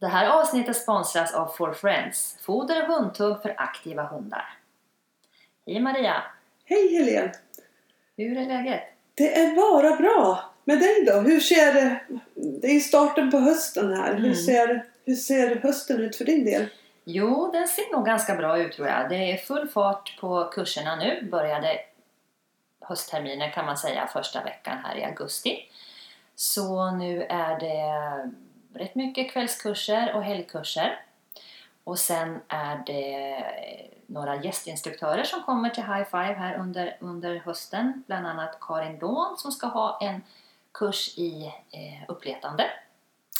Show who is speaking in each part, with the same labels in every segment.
Speaker 1: Det här avsnittet sponsras av For Friends, foder och hundtugg för aktiva hundar. Hej Maria!
Speaker 2: Hej Helene!
Speaker 1: Hur är läget?
Speaker 2: Det är bara bra. Med dig då? Hur ser det... Det är starten på hösten här. Hur,
Speaker 1: Mm.
Speaker 2: ser, hur ser hösten ut för din del?
Speaker 1: Jo, den ser nog ganska bra ut tror jag. Det är full fart på kurserna nu. Började höstterminen kan man säga första veckan här i augusti. Så nu är det rätt mycket kvällskurser och helgkurser. Och sen är det några gästinstruktörer som kommer till High Five här under, under hösten. Bland annat Karin Lån som ska ha en kurs i eh, uppletande.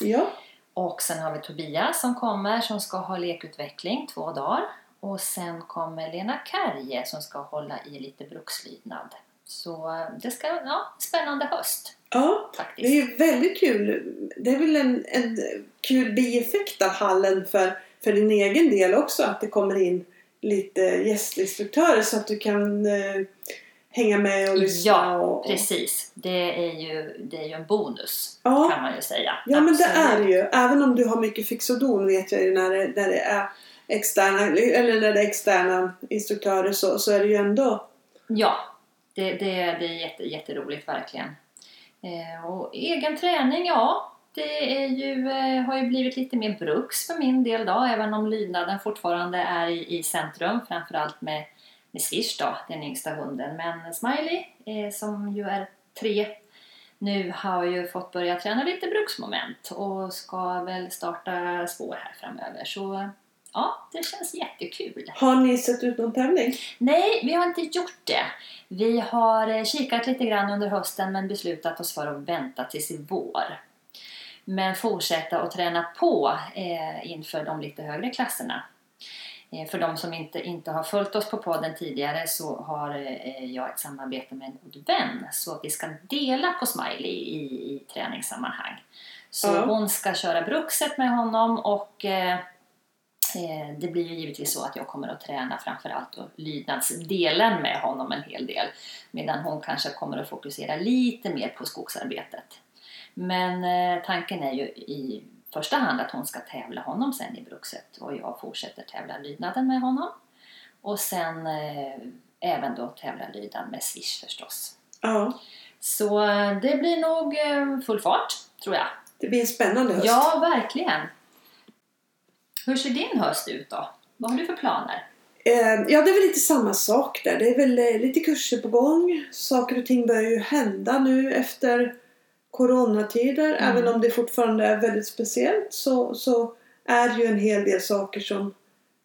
Speaker 2: Ja.
Speaker 1: Och sen har vi Tobias som kommer som ska ha lekutveckling två dagar. Och sen kommer Lena Kärje som ska hålla i lite brukslydnad. Så eh, det ska, ja, spännande höst
Speaker 2: Ja, det är
Speaker 1: faktiskt.
Speaker 2: väldigt kul. Det är väl en, en kul bieffekt av hallen för, för din egen del också. Att det kommer in lite gästinstruktörer så att du kan eh, hänga med och lyssna.
Speaker 1: Ja,
Speaker 2: och, och...
Speaker 1: precis. Det är ju, det är ju en bonus
Speaker 2: Ja.
Speaker 1: kan man ju säga.
Speaker 2: Ja men det är
Speaker 1: Absolut.
Speaker 2: det ju. Även om du har mycket fix och don vet jag ju när det, när det är externa, eller när det är externa instruktörer så, så är det ju ändå
Speaker 1: Ja, det, det, det är jätte, jätteroligt verkligen. Eh, och egen träning, ja. Det är ju, eh, har ju blivit lite mer bruks för min del då, även om lydnaden fortfarande är i, i centrum, framförallt med, med Swish då, den yngsta hunden. Men Smiley, eh, som ju är tre, nu har ju fått börja träna lite bruksmoment och ska väl starta spår här framöver. Så ja, det känns jättekul.
Speaker 2: Har ni sett ut någon tävling?
Speaker 1: Nej, vi har inte gjort det. Vi har eh, kikat lite grann under hösten men beslutat oss för att vänta tills i vår. Men fortsätta att träna på eh, inför de lite högre klasserna. Eh, för de som inte, inte har följt oss på podden tidigare så har eh, jag ett samarbete med en god vän så att vi ska dela på Smiley i, i träningssammanhang. Så
Speaker 2: Ja.
Speaker 1: hon ska köra brukset med honom och Eh, Det blir ju givetvis så att jag kommer att träna framförallt då lydnadsdelen med honom en hel del. Medan hon kanske kommer att fokusera lite mer på skogsarbetet. Men eh, tanken är ju i första hand att hon ska tävla honom sen i brukset och jag fortsätter tävla lydnaden med honom. Och sen eh, även då tävla lydnad med Swish förstås.
Speaker 2: Ja.
Speaker 1: Så eh, det blir nog eh, full fart, tror jag.
Speaker 2: Det blir en spännande höst.
Speaker 1: Ja, verkligen. Hur ser din höst ut då? Vad har du för planer?
Speaker 2: Eh, ja, det är väl lite samma sak där. Det är väl eh, lite kurser på gång. Saker och ting börjar ju hända nu efter coronatider.
Speaker 1: Mm.
Speaker 2: Även om det fortfarande är väldigt speciellt så, så är det ju en hel del saker som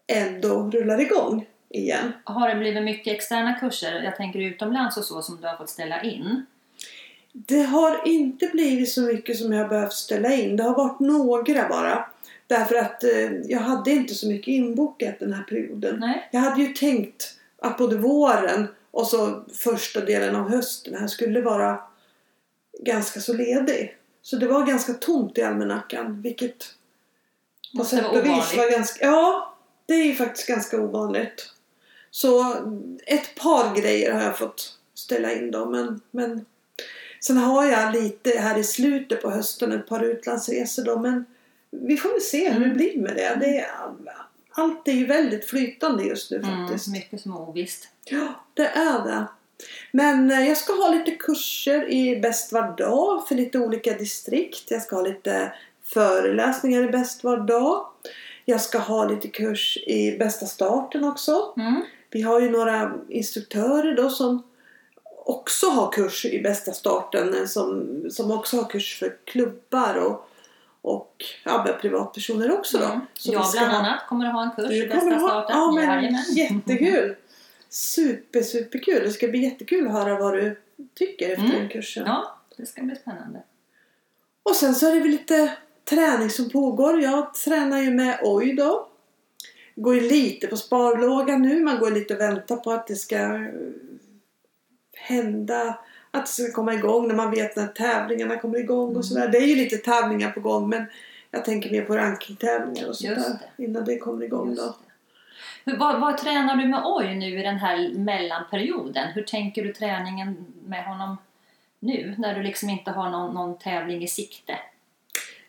Speaker 2: ändå rullar igång igen.
Speaker 1: Har det blivit mycket externa kurser? Jag tänker utomlands och så som du har fått ställa in.
Speaker 2: Det har inte blivit så mycket som jag har behövt ställa in. Det har varit några bara. Därför att eh, jag hade inte så mycket inbokat den här perioden.
Speaker 1: Nej.
Speaker 2: Jag hade ju tänkt att både våren och så första delen av hösten här skulle vara ganska så ledig. Så det var ganska tomt i almanackan. Vilket på sätt och vis var ganska... Ja, det är ju faktiskt ganska ovanligt. Så ett par grejer har jag fått ställa in då. Men, men sen har jag lite här i slutet på hösten ett par utlandsresor då. Men vi får väl se hur det
Speaker 1: Mm.
Speaker 2: blir med det. det är, allt är ju väldigt flytande just nu
Speaker 1: Mm,
Speaker 2: faktiskt.
Speaker 1: mycket som är ovisst.
Speaker 2: Ja, det är det. Men eh, jag ska ha lite kurser i Bäst var dag för lite olika distrikt. Jag ska ha lite föreläsningar i Bäst var dag. Jag ska ha lite kurs i Bästa starten också.
Speaker 1: Mm.
Speaker 2: Vi har ju några instruktörer då som också har kurs i Bästa starten. eh, Som, som också har kurs för klubbar och, och ja, privatpersoner också då.
Speaker 1: Mm.
Speaker 2: Så
Speaker 1: Jag bland
Speaker 2: ha-
Speaker 1: annat kommer att ha en kurs
Speaker 2: du
Speaker 1: i bästa
Speaker 2: kommer ha,
Speaker 1: starten.
Speaker 2: ja, men jättekul! Super, superkul! Det ska bli jättekul att höra vad du tycker efter
Speaker 1: Mm.
Speaker 2: den kursen.
Speaker 1: Ja, det ska bli spännande.
Speaker 2: Och sen så är det väl lite träning som pågår. Jag tränar ju med OJ då. Går ju lite på sparlåga nu. Man går lite och väntar på att det ska hända. Att det ska komma igång när man vet när tävlingarna kommer igång
Speaker 1: Mm.
Speaker 2: och sådär. Det är ju lite tävlingar på gång men jag tänker mer på rankingtävlingar och sådär.
Speaker 1: det.
Speaker 2: Innan det kommer igång
Speaker 1: Just
Speaker 2: då.
Speaker 1: Hur, vad, vad tränar du med Oj nu i den här mellanperioden? Hur tänker du träningen med honom nu när du liksom inte har någon, någon tävling i sikte?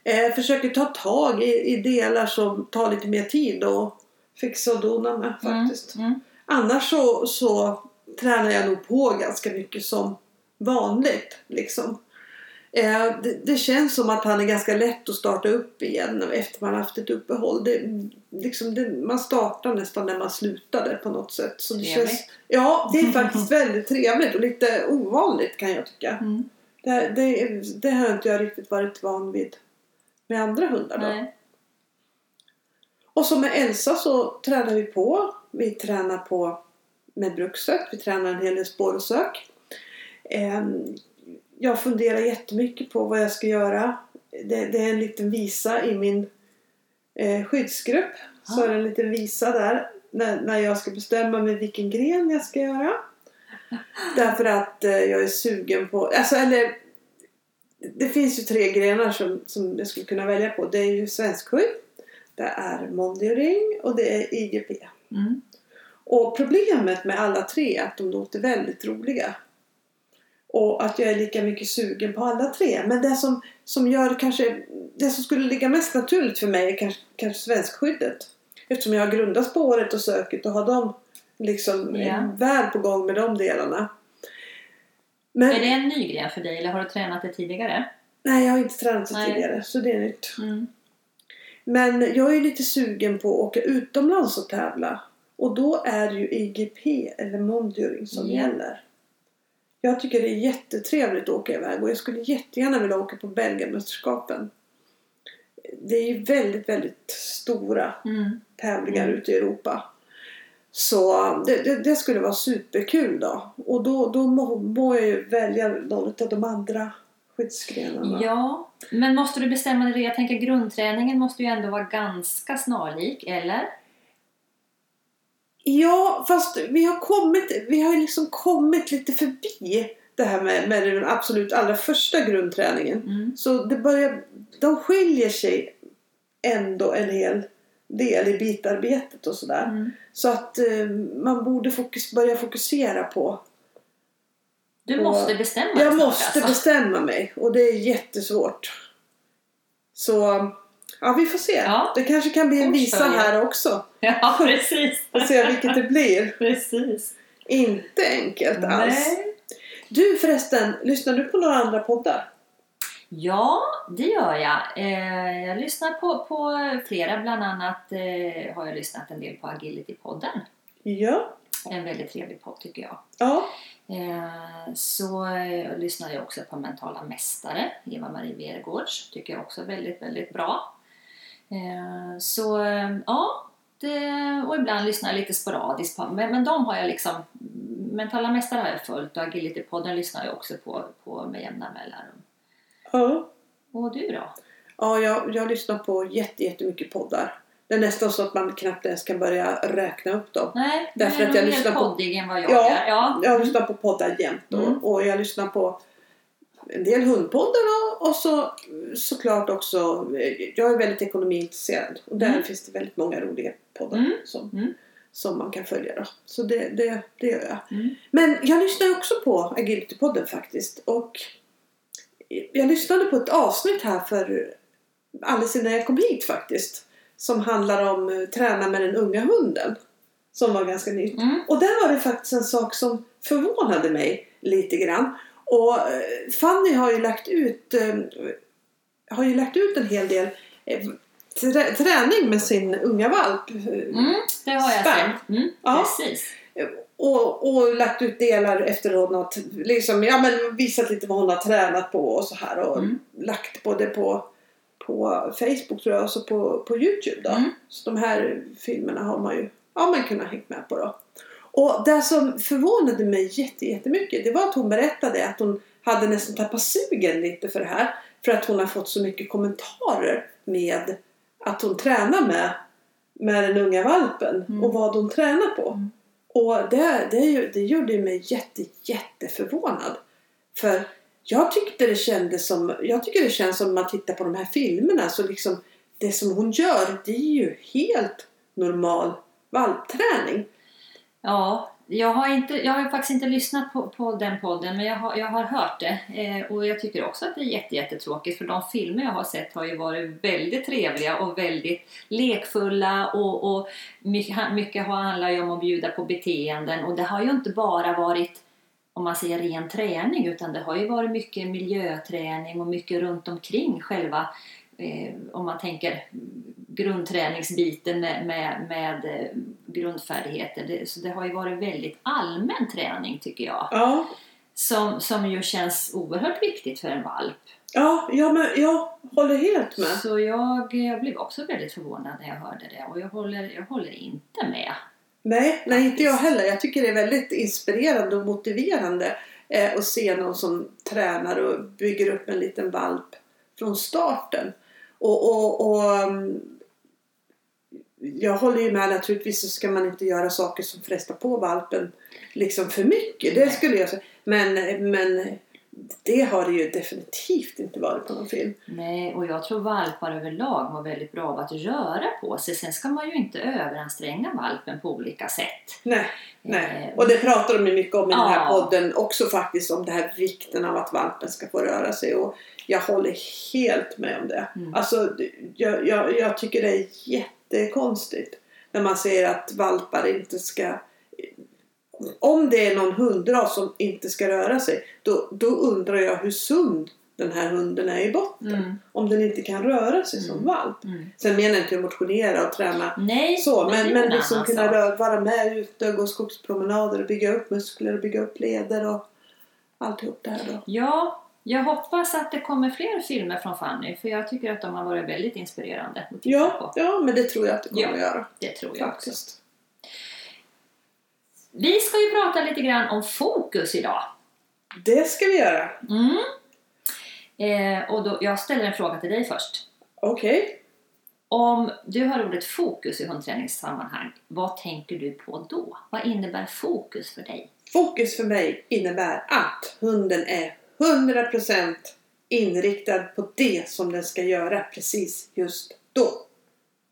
Speaker 2: Eh, försöker ta tag i, i delar som tar lite mer tid och fixa och dona med faktiskt.
Speaker 1: Mm. Mm.
Speaker 2: Annars så, så tränar jag nog på ganska mycket som vanligt. Liksom. Eh, det, det känns som att han är ganska lätt att starta upp igen efter man haft ett uppehåll. Det, liksom det, man startar nästan när man slutade på något sätt. Så det
Speaker 1: Trevligt.
Speaker 2: känns, ja, det är faktiskt väldigt trevligt och lite ovanligt kan jag tycka.
Speaker 1: Mm.
Speaker 2: Det, det, det har inte jag riktigt varit van vid med andra hundar. Då.
Speaker 1: Nej.
Speaker 2: Och så med Elsa så tränar vi på. Vi tränar på med brukset. Vi tränar en hel del spårsök. Ehm, Jag funderar jättemycket på vad jag ska göra. Det, det är en liten visa i min eh, skyddsgrupp. Så
Speaker 1: Ah.
Speaker 2: är det en liten visa där. När, när jag ska bestämma mig vilken gren jag ska göra. Därför att eh, jag är sugen på... Alltså, eller, det finns ju tre grenar som, som jag skulle kunna välja på. Det är ju svenskskydd. Det är Mondioring och det är IGP.
Speaker 1: Mm.
Speaker 2: Och problemet med alla tre är att de låter väldigt roliga. Och att jag är lika mycket sugen på alla tre. Men det som, som gör kanske... Det som skulle ligga mest naturligt för mig är kanske, kanske svenskskyddet. Eftersom jag har grundat spåret och söket och har dem liksom
Speaker 1: Ja.
Speaker 2: väl på gång med de delarna. Men,
Speaker 1: Är det en ny gren för dig eller har du tränat det tidigare?
Speaker 2: Nej, jag har inte tränat det
Speaker 1: Nej.
Speaker 2: tidigare. Så det är nytt.
Speaker 1: Mm.
Speaker 2: Men jag är lite sugen på att åka utomlands och tävla. Och då är det ju IGP eller Mondioring som
Speaker 1: Ja.
Speaker 2: gäller. Jag tycker det är jättetrevligt att åka iväg och jag skulle jättegärna vilja åka på Belgienmästerskapen. Det är ju väldigt, väldigt stora
Speaker 1: Mm.
Speaker 2: tävlingar
Speaker 1: Mm.
Speaker 2: ute i Europa. Så det, det, det skulle vara superkul då. Och då, då må, må jag ju välja någon av de andra skyddsgrenarna.
Speaker 1: Ja, men måste du bestämma dig? Jag tänker grundträningen måste ju ändå vara ganska snarlik, eller?
Speaker 2: Ja, fast vi har kommit, vi har liksom kommit lite förbi det här med, med den absolut allra första grundträningen.
Speaker 1: Mm.
Speaker 2: Så det börjar, de skiljer sig ändå en hel del i bitarbetet och sådär.
Speaker 1: Mm.
Speaker 2: Så att eh, man borde fokus, börja fokusera på
Speaker 1: Du måste bestämma dig
Speaker 2: Jag måste
Speaker 1: alltså.
Speaker 2: bestämma mig och det är jättesvårt. Så ja, vi får se.
Speaker 1: Ja.
Speaker 2: Det kanske kan bli en visa här också.
Speaker 1: Ja, precis.
Speaker 2: Får se vilket det blir.
Speaker 1: Precis.
Speaker 2: Inte enkelt alls.
Speaker 1: Nej.
Speaker 2: Du förresten, lyssnar du på några andra poddar?
Speaker 1: Ja, det gör jag. Eh, jag lyssnar på, på flera, bland annat eh, har jag lyssnat en del på Agility-podden.
Speaker 2: Ja.
Speaker 1: En väldigt trevlig podd tycker jag.
Speaker 2: Ja.
Speaker 1: Eh, så eh, lyssnar jag också på Mentala Mästare, Eva-Marie Vergårds. Tycker jag också är väldigt, väldigt bra. Eh, så ja, det, och ibland lyssnar jag lite sporadiskt på, men, men de har jag liksom, Mentala Mästare har jag följt och Agility-podden lyssnar jag också på, på med jämna mellanrum.
Speaker 2: Ja,
Speaker 1: Och du då?
Speaker 2: ja jag, jag lyssnar på jätte, jättemycket poddar. Det är nästan så att man knappt ens kan börja räkna upp dem.
Speaker 1: Nej,
Speaker 2: Därför
Speaker 1: du är
Speaker 2: att jag
Speaker 1: nog mer
Speaker 2: lyssnar på-
Speaker 1: poddig än vad jag
Speaker 2: Ja,
Speaker 1: är. Ja.
Speaker 2: Jag lyssnar på poddar jämt och,
Speaker 1: Mm.
Speaker 2: och jag lyssnar på en del hundpoddar och, så såklart också, jag är väldigt ekonomiintresserad och där
Speaker 1: Mm.
Speaker 2: finns det väldigt många roliga poddar
Speaker 1: Mm.
Speaker 2: Som,
Speaker 1: Mm.
Speaker 2: som man kan följa då. Så det, det, det gör jag.
Speaker 1: Mm.
Speaker 2: Men jag lyssnar också på Agility-podden faktiskt och jag lyssnade på ett avsnitt här för alldeles innan jag kom hit faktiskt som handlar om eh, träna med den unga hunden som var ganska nytt.
Speaker 1: Mm.
Speaker 2: Och där var det faktiskt en sak som förvånade mig lite grann. Och eh, Fanny har ju lagt ut, eh, har ju lagt ut en hel del eh, trä- träning med sin unga valp.
Speaker 1: Mm, det har jag sett. Mm,
Speaker 2: Ja.
Speaker 1: Precis.
Speaker 2: Och, och lagt ut delar efter hon har liksom, ja, men visat lite vad hon har tränat på och så här. Och
Speaker 1: Mm.
Speaker 2: lagt både på, på Facebook tror jag och så på, på Youtube då.
Speaker 1: Mm.
Speaker 2: Så de här filmerna har man ju ja, man kunnat hängt med på då. Och det som förvånade mig jätte, jättemycket det var att hon berättade att hon hade nästan tappat sugen lite för det här. För att hon har fått så mycket kommentarer med att hon tränar med, med den unga valpen
Speaker 1: Mm.
Speaker 2: och vad hon tränar på.
Speaker 1: Mm.
Speaker 2: Och det, det, det gjorde mig jätte, jätteförvånad. För jag tyckte det kändes som, jag tycker det känns som när man tittar på de här filmerna så liksom det som hon gör det är ju helt normal valpträning.
Speaker 1: Ja, jag har, inte, jag har faktiskt inte lyssnat på, på den podden men jag har, jag har hört det. Eh, och jag tycker också att det är jätte, jättetråkigt för de filmer jag har sett har ju varit väldigt trevliga och väldigt lekfulla och, och mycket, mycket har handlat om att bjuda på beteenden och det har ju inte bara varit om man säger ren träning utan det har ju varit mycket miljöträning och mycket runt omkring själva eh, om man tänker grundträningsbiten med, med, med eh, grundfärdigheter. Det, så det har ju varit väldigt allmän träning tycker jag.
Speaker 2: Ja,
Speaker 1: Som, som ju känns oerhört viktigt för en valp.
Speaker 2: ja, ja men jag håller helt med.
Speaker 1: Så jag, jag blev också väldigt förvånad när jag hörde det och jag håller, jag håller inte med.
Speaker 2: Nej, nej, inte jag heller. Jag tycker det är väldigt inspirerande och motiverande eh, att se någon som tränar och bygger upp en liten valp från starten. Och, och, och mm, jag håller ju med naturligtvis så ska man inte göra saker som frestar på valpen liksom för mycket. Det skulle jag säga. Men, men det har det ju definitivt inte varit på någon film.
Speaker 1: Nej, och jag tror valpar överlag mår väldigt bra av att röra på sig. Sen ska man ju inte överanstränga valpen på olika sätt.
Speaker 2: Nej, nej.
Speaker 1: Eh,
Speaker 2: Och det pratar de ju mycket om i den här podden också faktiskt om det här vikten av att valpen ska få röra sig. Och jag håller helt med om det.
Speaker 1: Mm.
Speaker 2: Alltså, jag, jag, jag tycker det är jättekonstigt när man säger att valpar inte ska om det är någon hundras som inte ska röra sig då, då undrar jag hur sund den här hunden är i botten.
Speaker 1: Mm.
Speaker 2: Om den inte kan röra sig som
Speaker 1: Mm.
Speaker 2: valp.
Speaker 1: Mm.
Speaker 2: Sen menar jag inte att motionera och träna
Speaker 1: Nej,
Speaker 2: så, men, men
Speaker 1: en
Speaker 2: liksom kunna röra, vara med ute och gå skogspromenader och bygga upp muskler och bygga upp leder och alltihop det här då.
Speaker 1: Ja, jag hoppas att det kommer fler filmer från Fanny för jag tycker att de har varit väldigt inspirerande att titta
Speaker 2: Ja,
Speaker 1: på.
Speaker 2: ja, men det tror jag att det kommer
Speaker 1: Ja.
Speaker 2: att göra.
Speaker 1: Det tror jag också. Vi ska ju prata lite grann om fokus idag.
Speaker 2: Det ska vi göra.
Speaker 1: Mm. Eh, och då, jag ställer en fråga till dig först.
Speaker 2: Okej.
Speaker 1: Om du har ordet fokus i hundträningssammanhang, vad tänker du på då? Vad innebär fokus för dig?
Speaker 2: Fokus för mig innebär att hunden är 100% inriktad på det som den ska göra precis just då.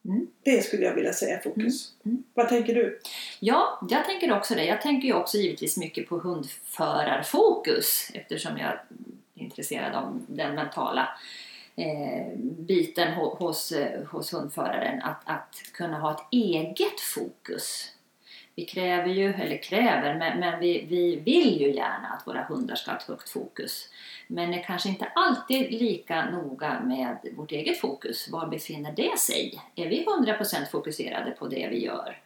Speaker 1: Mm.
Speaker 2: Det skulle jag vilja säga fokus.
Speaker 1: Mm, mm.
Speaker 2: Vad tänker du?
Speaker 1: Ja, jag tänker också det. Jag tänker ju också givetvis mycket på hundförarfokus eftersom jag är intresserad av den mentala eh, biten ho- hos, eh, hos hundföraren. Att, att kunna ha ett eget fokus. Vi kräver ju, eller kräver, men, men vi, vi vill ju gärna att våra hundar ska ha ett högt fokus. Men är kanske inte alltid lika noga med vårt eget fokus. Var befinner det sig? Är vi 100% fokuserade på det vi gör?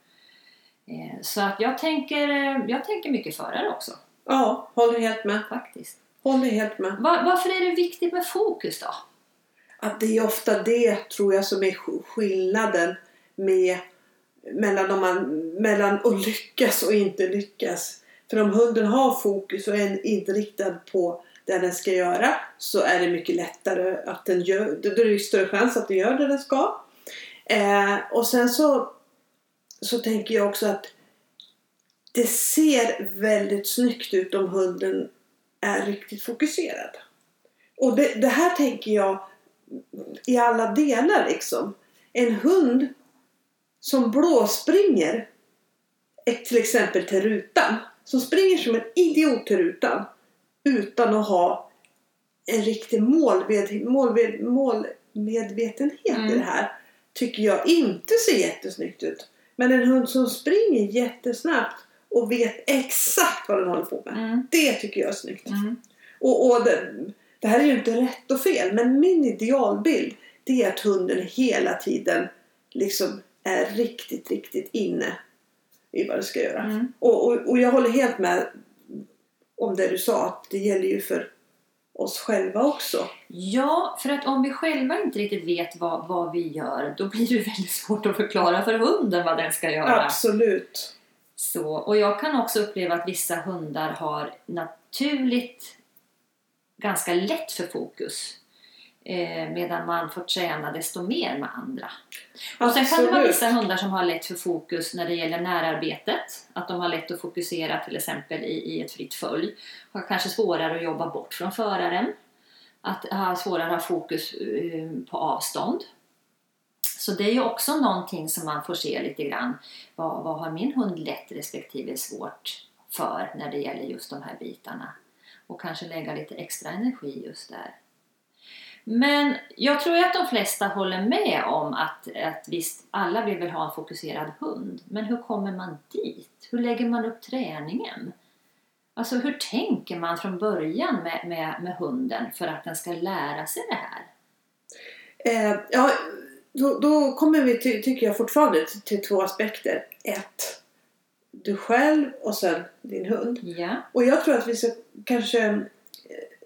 Speaker 1: Eh, Så att jag tänker, eh, jag tänker mycket förare också,
Speaker 2: Ja, håller helt med.
Speaker 1: faktiskt.
Speaker 2: Håller helt med.
Speaker 1: Va- varför är det viktigt med fokus då?
Speaker 2: att det är ofta det tror jag som är sk- skillnaden med, mellan, om man, mellan att lyckas och inte lyckas. För om hunden har fokus och är inriktad på det den ska göra så är det mycket lättare att den gör, då är det större chans att den gör det den ska. Eh, och sen så, så tänker jag också att det ser väldigt snyggt ut om hunden är riktigt fokuserad. Och det, det här tänker jag i alla delar liksom. En hund som blåspringer till exempel till rutan. Som springer som en idiot till rutan utan att ha en riktig målmed, målmed, målmedvetenhet i
Speaker 1: Mm.
Speaker 2: det här. Tycker jag inte ser jättesnyggt ut. Men en hund som springer jättesnabbt och vet exakt vad den håller på med.
Speaker 1: Mm.
Speaker 2: Det tycker jag är snyggt.
Speaker 1: Mm.
Speaker 2: Och, och det, det här är ju inte rätt och fel men min idealbild det är att hunden hela tiden liksom är riktigt, riktigt inne i vad det ska göra.
Speaker 1: Mm.
Speaker 2: Och, och, och jag håller helt med om det du sa att det gäller ju för oss själva också.
Speaker 1: Ja, för att om vi själva inte riktigt vet vad, vad vi gör, då blir det väldigt svårt att förklara för hunden vad den ska göra.
Speaker 2: Absolut.
Speaker 1: Så, och jag kan också uppleva att vissa hundar har naturligt ganska lätt för fokus. Eh, medan man får träna desto mer med andra. Och sen kan det vara vissa hundar som har lätt för fokus när det gäller närarbetet. Att de har lätt att fokusera till exempel i, i ett fritt följ. Har kanske svårare att jobba bort från föraren. Att ha svårare att ha fokus eh, på avstånd. Så det är ju också någonting som man får se lite grann. Vad, vad har min hund lätt respektive svårt för när det gäller just de här bitarna? Och kanske lägga lite extra energi just där. Men jag tror att de flesta håller med om att, att visst, alla vill väl ha en fokuserad hund. Men hur kommer man dit? Hur lägger man upp träningen? Alltså hur tänker man från början med, med, med hunden för att den ska lära sig det här?
Speaker 2: Eh, ja, då, då kommer vi, till, tycker jag, fortfarande till, två aspekter. Ett, du själv och sen din hund.
Speaker 1: Ja.
Speaker 2: Och jag tror att vi ska kanske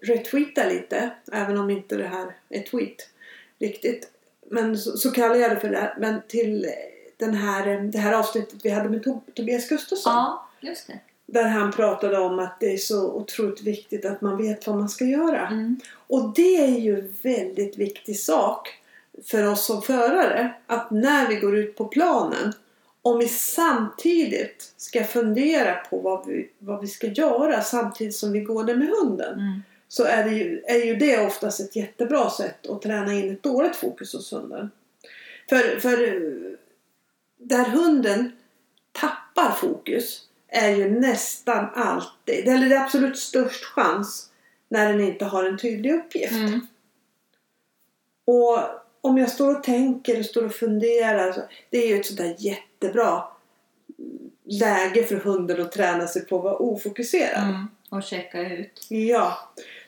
Speaker 2: retweeta lite, även om inte det här är tweet riktigt. Men så, så kallar jag det för det. Men till den här, det här avsnittet vi hade med Tob- Tobias Gustafsson.
Speaker 1: ja, just det.
Speaker 2: Där han pratade om att det är så otroligt viktigt att man vet vad man ska göra.
Speaker 1: Mm.
Speaker 2: Och det är ju en väldigt viktig sak för oss som förare. Att när vi går ut på planen, om vi samtidigt ska fundera på vad vi, vad vi ska göra samtidigt som vi går där med hunden.
Speaker 1: Mm.
Speaker 2: Så är, det ju, är ju det oftast ett jättebra sätt att träna in ett dåligt fokus hos hunden. För, för där hunden tappar fokus är ju nästan alltid, eller det är absolut störst chans när den inte har en tydlig uppgift.
Speaker 1: Mm.
Speaker 2: Och om jag står och tänker och står och funderar. Så det är ju ett sånt där jättebra läge för hunden att träna sig på att vara ofokuserad.
Speaker 1: Mm. Och checka ut.
Speaker 2: Ja.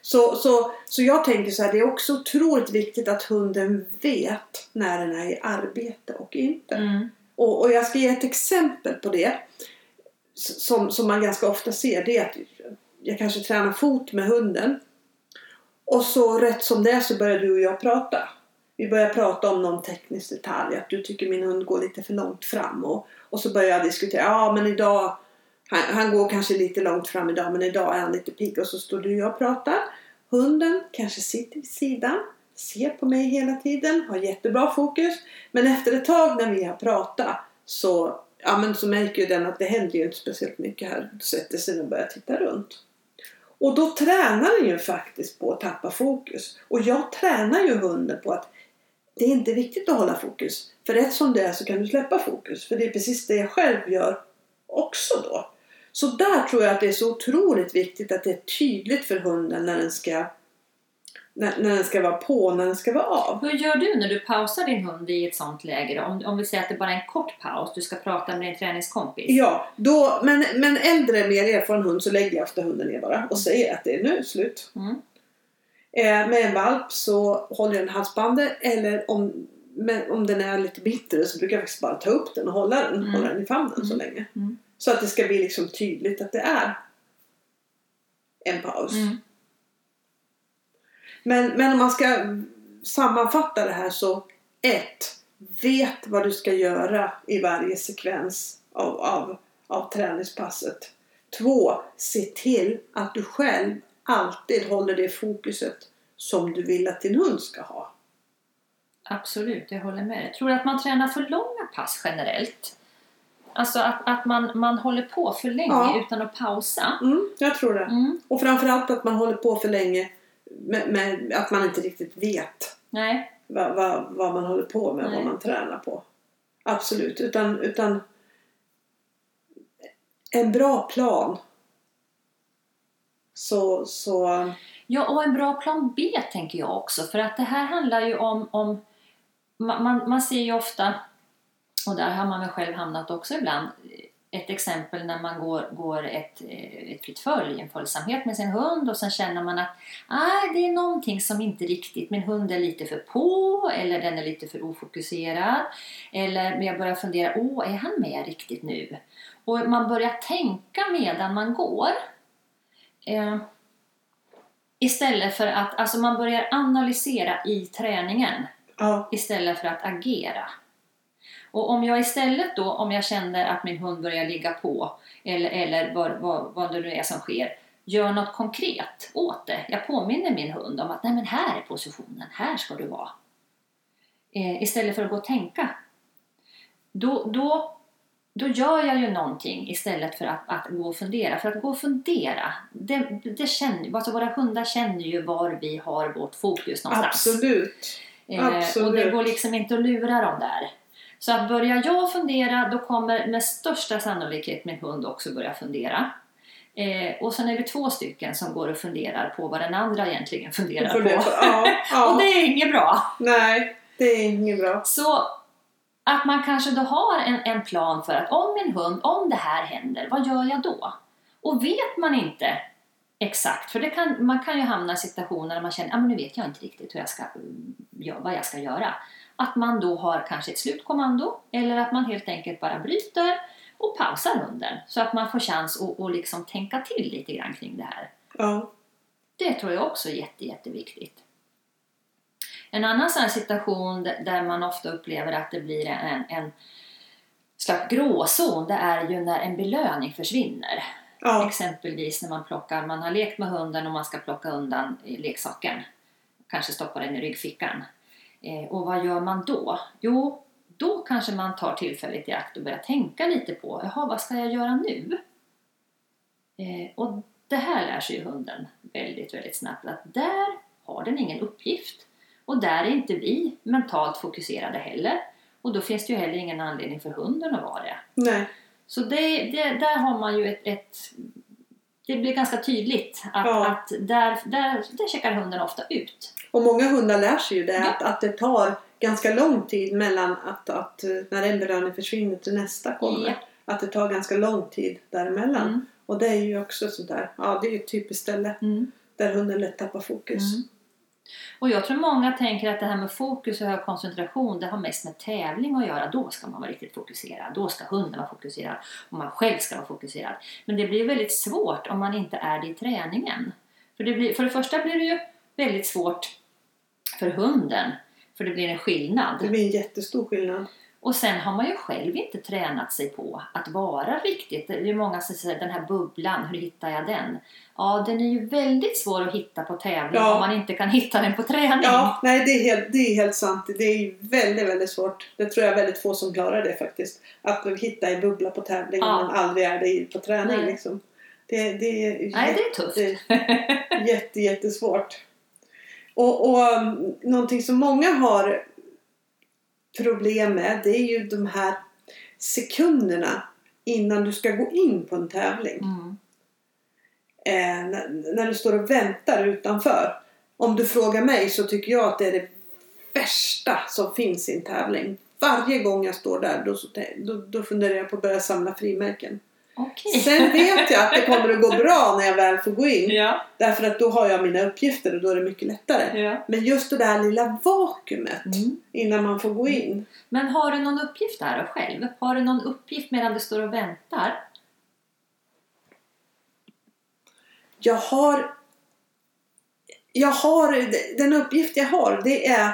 Speaker 2: Så, så, så jag tänker så här, det är också otroligt viktigt att hunden vet när den är i arbete och inte.
Speaker 1: Mm.
Speaker 2: Och, och jag ska ge ett exempel på det. Som, som man ganska ofta ser. Det är att jag kanske tränar fot med hunden. Och så rätt som det är så börjar du och jag prata. Vi börjar prata om någon teknisk detalj. Att du tycker min hund går lite för långt fram. Och, och så börjar jag diskutera. Ja men idag. Han, han går kanske lite långt fram idag. Men idag är han lite pigg. Och så står du och jag och pratar. Hunden kanske sitter vid sidan. Ser på mig hela tiden. Har jättebra fokus. Men efter ett tag när vi har pratat så, ja, men så märker ju den att det händer ju inte speciellt mycket här. Sätter sig och börjar titta runt. Och då tränar den ju faktiskt på att tappa fokus. Och jag tränar ju hunden på att det är inte viktigt att hålla fokus. För rätt som det är så kan du släppa fokus. För det är precis det jag själv gör också då. Så där tror jag att det är så otroligt viktigt att det är tydligt för hunden när den ska när, när den ska vara på och när den ska vara av.
Speaker 1: Hur gör du när du pausar din hund i ett sånt läge? då? Om, om vi säger att det bara är en kort paus, du ska prata med din träningskompis.
Speaker 2: Ja, då, men, men äldre, mer erfaren hund så lägger jag ofta hunden ner bara och säger att det är nu slut.
Speaker 1: Mm.
Speaker 2: Eh, med en valp så håller jag en halsbandet eller om, men, om den är lite bitter så brukar jag faktiskt bara ta upp den och hålla den,
Speaker 1: Mm.
Speaker 2: hålla den i famnen så
Speaker 1: Mm.
Speaker 2: länge.
Speaker 1: Mm.
Speaker 2: Så att det ska bli liksom tydligt att det är en paus.
Speaker 1: Mm.
Speaker 2: Men, men om man ska sammanfatta det här så ett, Vet vad du ska göra i varje sekvens av, av, av träningspasset. Två, Se till att du själv alltid håller det fokuset som du vill att din hund ska ha.
Speaker 1: Absolut, jag håller med dig. Tror du att man tränar för långa pass generellt? Alltså att, att man, man håller på för länge
Speaker 2: Ja.
Speaker 1: utan att pausa?
Speaker 2: Mm, jag tror det.
Speaker 1: Mm.
Speaker 2: Och framförallt att man håller på för länge med, med att man inte riktigt vet
Speaker 1: Nej,
Speaker 2: vad, vad, vad man håller på med och vad man tränar på. Absolut, utan, utan en bra plan. Så, så
Speaker 1: Ja, och en bra plan B tänker jag också. För att det här handlar ju om... om man, man ser ju ofta, och där har man väl själv hamnat också ibland, ett exempel när man går, går ett, eh, ett fritt följ, en följsamhet med sin hund och sen känner man att ah, det är någonting som inte riktigt, min hund är lite för på eller den är lite för ofokuserad. Eller jag börjar fundera, åh, är han med riktigt nu? Och man börjar tänka medan man går. Eh, Istället för att alltså man börjar analysera i träningen
Speaker 2: ja,
Speaker 1: istället för att agera. Och om jag istället då, om jag känner att min hund börjar ligga på eller, eller vad, vad, vad det nu är som sker, gör något konkret åt det. Jag påminner min hund om att nej men här är positionen, här ska du vara. Eh, istället för att gå och tänka. Då, då, då gör jag ju någonting istället för att, att gå och fundera. För att gå och fundera, det, det känner, alltså våra hundar känner ju var vi har vårt fokus någonstans.
Speaker 2: absolut.
Speaker 1: Eh, och det
Speaker 2: Absolut.
Speaker 1: går liksom inte att lura dem där. Så att börjar jag fundera, då kommer med största sannolikhet min hund också börja fundera. Eh, och sen är vi två stycken som går och funderar på vad den andra egentligen funderar
Speaker 2: det-
Speaker 1: på.
Speaker 2: Ja,
Speaker 1: och
Speaker 2: ja.
Speaker 1: det är inget bra.
Speaker 2: Nej, det är inget bra.
Speaker 1: Så att man kanske då har en, en plan för att om min hund, om det här händer, vad gör jag då? Och vet man inte exakt, för kan, man kan ju hamna i situationer där man känner att ah, nu vet jag inte riktigt hur jag ska, mm, vad jag ska göra. Att man då har kanske ett slutkommando eller att man helt enkelt bara bryter och pausar hunden så att man får chans att, att liksom tänka till lite grann kring det här.
Speaker 2: Ja.
Speaker 1: Det tror jag också är jätte, jätteviktigt. En annan sån situation där man ofta upplever att det blir en, en slags gråzon, det är ju när en belöning försvinner.
Speaker 2: Ja.
Speaker 1: Exempelvis när man plockar, man har lekt med hunden och man ska plocka undan leksaken. Kanske stoppa den i ryggfickan. Eh, och vad gör man då? Jo, då kanske man tar tillfället i akt och börjar tänka lite på, jaha, vad ska jag göra nu? Eh, och det här lär sig ju hunden väldigt, väldigt snabbt att där har den ingen uppgift. Och där är inte vi mentalt fokuserade heller. Och då finns det ju heller ingen anledning för hunden att vara det.
Speaker 2: Nej.
Speaker 1: Så det, det, där har man ju ett, ett det blir ganska tydligt att,
Speaker 2: Ja.
Speaker 1: att där, där, där checkar hunden ofta ut.
Speaker 2: Och många hundar lär sig ju det
Speaker 1: Ja.
Speaker 2: att, att det tar ganska lång tid mellan att, att när en belöning försvinner till nästa kommer.
Speaker 1: Ja.
Speaker 2: Att det tar ganska lång tid däremellan.
Speaker 1: Mm.
Speaker 2: Och det är ju också sådär, ja det är ju ett typiskt ställe
Speaker 1: Mm.
Speaker 2: där hunden lätt tappar fokus.
Speaker 1: Mm. Och jag tror många tänker att det här med fokus och hög koncentration det har mest med tävling att göra. Då ska man vara riktigt fokuserad. Då ska hunden vara fokuserad. Och man själv ska vara fokuserad. Men det blir väldigt svårt om man inte är det i träningen. För det, blir, för det första blir det ju väldigt svårt för hunden. För det blir en skillnad.
Speaker 2: Det blir en jättestor skillnad.
Speaker 1: Och sen har man ju själv inte tränat sig på att vara riktigt. Det är många som säger den här bubblan, hur hittar jag den? Ja, den är ju väldigt svår att hitta på tävling
Speaker 2: Ja.
Speaker 1: om man inte kan hitta den på träning.
Speaker 2: Ja, nej det är, helt, det är helt sant. Det är väldigt, väldigt svårt. Det tror jag är väldigt få som klarar det faktiskt. Att hitta en bubbla på tävling
Speaker 1: Ja.
Speaker 2: om man aldrig är det på träning.
Speaker 1: Nej.
Speaker 2: Liksom. Det, det är
Speaker 1: Nej, det är tufft.
Speaker 2: jätte, jätte, jättesvårt. Och, och um, någonting som många har problem med det är ju de här sekunderna innan du ska gå in på en tävling.
Speaker 1: Mm.
Speaker 2: Eh, när, när du står och väntar utanför. Om du frågar mig så tycker jag att det är det värsta som finns i en tävling. Varje gång jag står där då, då, då funderar jag på att börja samla frimärken.
Speaker 1: Okej.
Speaker 2: Sen vet jag att det kommer att gå bra när jag väl får gå in.
Speaker 1: Ja,
Speaker 2: Därför att då har jag mina uppgifter och då är det mycket lättare.
Speaker 1: ja.
Speaker 2: Men just det där lilla vakuumet
Speaker 1: Mm.
Speaker 2: innan man får gå in.
Speaker 1: Men har du någon uppgift där själv? Har du någon uppgift medan du står och väntar?
Speaker 2: Jag har... Jag har... Den uppgift jag har det är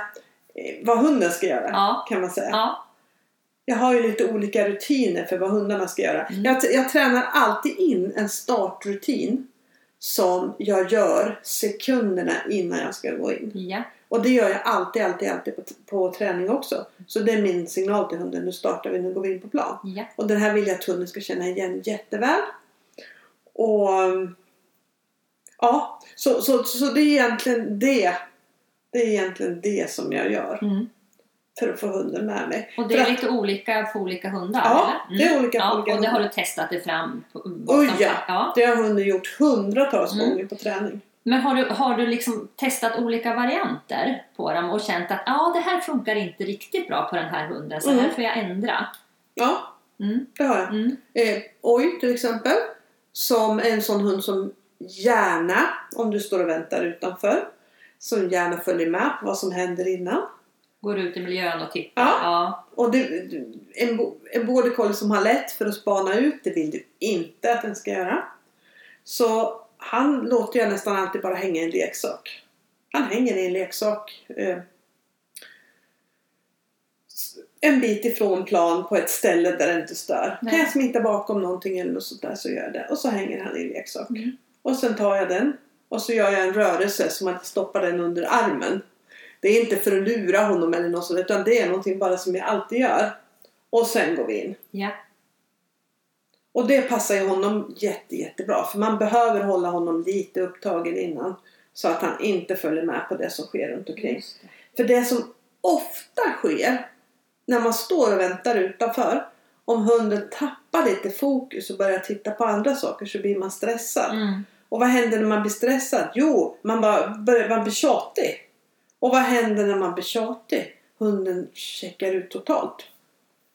Speaker 2: eh, vad hunden ska göra.
Speaker 1: Ja.
Speaker 2: Kan man säga.
Speaker 1: Ja.
Speaker 2: Jag har ju lite olika rutiner för vad hundarna ska göra.
Speaker 1: Mm.
Speaker 2: Jag, jag tränar alltid in en startrutin som jag gör sekunderna innan jag ska gå in.
Speaker 1: Ja.
Speaker 2: Och det gör jag alltid, alltid, alltid på, på träning också. Så det är min signal till hunden. Nu startar vi, nu går vi in på plan.
Speaker 1: Ja.
Speaker 2: Och den här vill jag att hunden ska känna igen jätteväl. Och ja, så, så, så det är egentligen det. Det är egentligen det som jag gör
Speaker 1: Mm.
Speaker 2: För att få hunden med mig.
Speaker 1: Och det
Speaker 2: För
Speaker 1: är
Speaker 2: att-
Speaker 1: lite olika på olika hundar?
Speaker 2: Ja,
Speaker 1: eller?
Speaker 2: det är olika på
Speaker 1: ja,
Speaker 2: olika
Speaker 1: Och det har du testat dig fram på?
Speaker 2: Oj ja.
Speaker 1: ja!
Speaker 2: Det har hunden gjort hundratals
Speaker 1: Mm.
Speaker 2: gånger på träning.
Speaker 1: Men har du, har du liksom testat olika varianter på dem och känt att ah, det här funkar inte riktigt bra på den här hunden så här
Speaker 2: Mm.
Speaker 1: får jag ändra?
Speaker 2: Ja,
Speaker 1: Mm.
Speaker 2: det har jag.
Speaker 1: Mm.
Speaker 2: Eh, oj till exempel. Som en sån hund som gärna, om du står och väntar utanför, som gärna följer med på vad som händer innan.
Speaker 1: Går ut i miljön och tittar?
Speaker 2: Ja.
Speaker 1: ja.
Speaker 2: Och det, en, en border collie som har lätt för att spana ut, det vill du inte att den ska göra. Så han låter jag nästan alltid bara hänga i en leksak. Han hänger i en leksak. Eh, en bit ifrån plan på ett ställe där det inte stör.
Speaker 1: Nej.
Speaker 2: Kan jag smita bakom någonting eller något sånt där så gör jag det. Och så hänger han i en leksak.
Speaker 1: Mm.
Speaker 2: Och sen tar jag den och så gör jag en rörelse som att jag stoppar den under armen. Det är inte för att lura honom eller något sånt utan det är någonting bara som jag alltid gör. Och sen går vi in.
Speaker 1: ja.
Speaker 2: Och det passar ju honom jätte, jättebra för man behöver hålla honom lite upptagen innan. Så att han inte följer med på det som sker runt omkring.
Speaker 1: Det.
Speaker 2: För det som ofta sker när man står och väntar utanför. Om hunden tappar lite fokus och börjar titta på andra saker så blir man stressad.
Speaker 1: Mm.
Speaker 2: Och vad händer när man blir stressad? Jo, man, bara, börjar, man blir tjatig. Och vad händer när man blir tjatig? Hunden checkar ut totalt.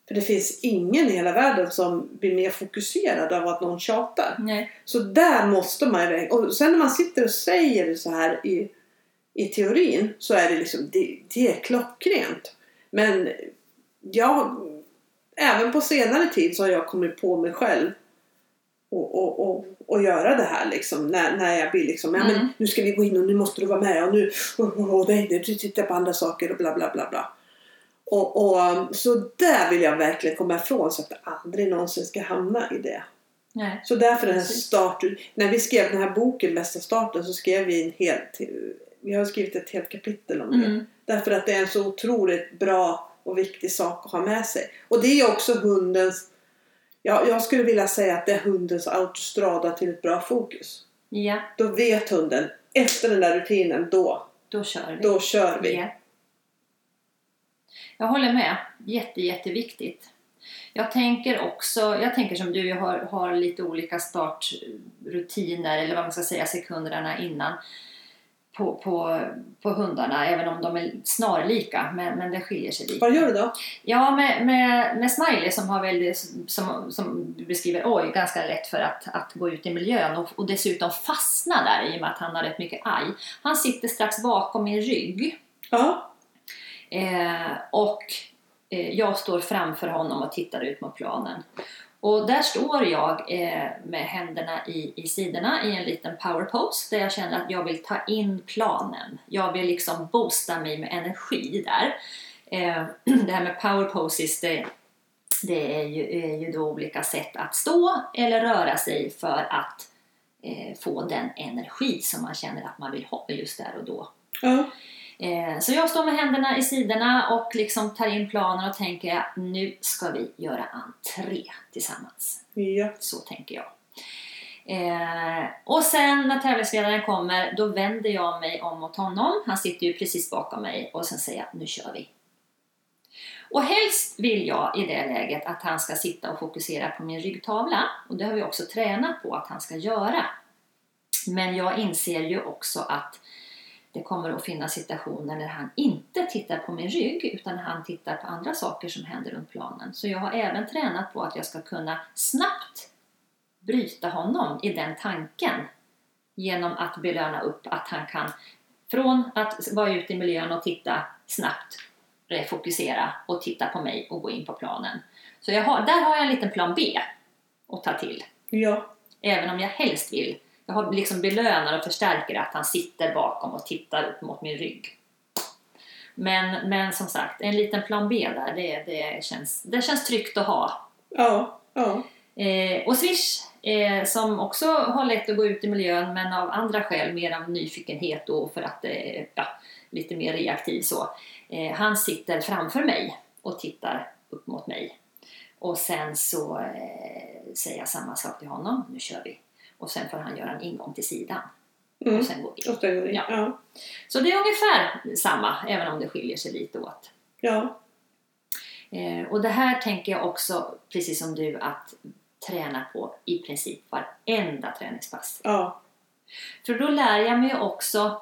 Speaker 2: För det finns ingen i hela världen som blir mer fokuserad av att någon tjatar.
Speaker 1: Nej.
Speaker 2: Så där måste man ju... Och sen när man sitter och säger det så här i, i teorin så är det liksom, det, det är klockrent. Men jag, även på senare tid så har jag kommit på mig själv och, och, och, och göra det här liksom. När, när jag blir liksom, ja men
Speaker 1: Mm.
Speaker 2: nu ska vi gå in och nu måste du vara med och nu, och, och, och nej, du tittar på andra saker och bla bla bla bla. Och, och, så där vill jag verkligen komma ifrån så att jag aldrig någonsin ska hamna i det.
Speaker 1: Nej.
Speaker 2: Så därför den här
Speaker 1: Precis.
Speaker 2: start... När vi skrev den här boken Bästa starten så skrev vi en helt... Vi har skrivit ett helt kapitel om det.
Speaker 1: Mm.
Speaker 2: Därför att det är en så otroligt bra och viktig sak att ha med sig. Och det är också hundens... Ja, jag skulle vilja säga att det är hundens autostrada till ett bra fokus.
Speaker 1: Ja,
Speaker 2: Då vet hunden, efter den där rutinen, då,
Speaker 1: då kör vi.
Speaker 2: då kör vi.
Speaker 1: Ja. Jag håller med. Jätte, jätteviktigt. Jag tänker också, jag tänker som du, jag har, har lite olika startrutiner eller vad man ska säga sekunderna innan på, på, på hundarna, även om de är snarlika, men, men det skiljer sig lite.
Speaker 2: Vad gör du då?
Speaker 1: Ja, med, med, med Smiley som har väldigt, som, som du beskriver, oj, ganska lätt för att, att gå ut i miljön och, och dessutom fastna där i och med att han har rätt mycket aj. Han sitter strax bakom min rygg
Speaker 2: Ja.
Speaker 1: eh, och eh, jag står framför honom och tittar ut mot planen. Och där står jag eh, med händerna i, i sidorna i en liten power pose där jag känner att jag vill ta in planen. Jag vill liksom boosta mig med energi där. Eh, det här med power poses det, det är, ju, är ju då olika sätt att stå eller röra sig för att eh, få den energi som man känner att man vill ha just där och då.
Speaker 2: Mm.
Speaker 1: Eh, Så jag står med händerna i sidorna och liksom tar in planen och tänker att nu ska vi göra entré tillsammans.
Speaker 2: Ja.
Speaker 1: Så tänker jag. Eh, och sen när tävlingsledaren kommer då vänder jag mig om mot honom. Han sitter ju precis bakom mig och sen säger jag nu kör vi. Och helst vill jag i det läget att han ska sitta och fokusera på min ryggtavla och det har vi också tränat på att han ska göra. Men jag inser ju också att det kommer att finnas situationer när han inte tittar på min rygg utan han tittar på andra saker som händer runt planen. Så jag har även tränat på att jag ska kunna snabbt bryta honom i den tanken genom att belöna upp att han kan från att vara ute i miljön och titta snabbt refokusera och titta på mig och gå in på planen. Så har, där har jag en liten plan B att ta till.
Speaker 2: Ja.
Speaker 1: Även om jag helst vill. Jag har liksom belönar och förstärker att han sitter bakom och tittar upp mot min rygg. Men, men som sagt, en liten plan B där, det, det, känns, det känns tryggt att ha.
Speaker 2: Ja. Ja.
Speaker 1: Eh, och Swish, eh, som också har lätt att gå ut i miljön men av andra skäl, mer av nyfikenhet och för att det är ja, lite mer reaktiv så. Eh, han sitter framför mig och tittar upp mot mig. Och sen så eh, säger jag samma sak till honom, nu kör vi. Och sen får han göra en ingång till sidan.
Speaker 2: Mm.
Speaker 1: Och sen går vi.
Speaker 2: Och sen går vi.
Speaker 1: Ja.
Speaker 2: Ja.
Speaker 1: Så det är ungefär samma, även om det skiljer sig lite åt.
Speaker 2: Ja.
Speaker 1: Eh, och det här tänker jag också, precis som du, att träna på i princip varenda träningspass.
Speaker 2: Ja.
Speaker 1: För då lär jag mig också,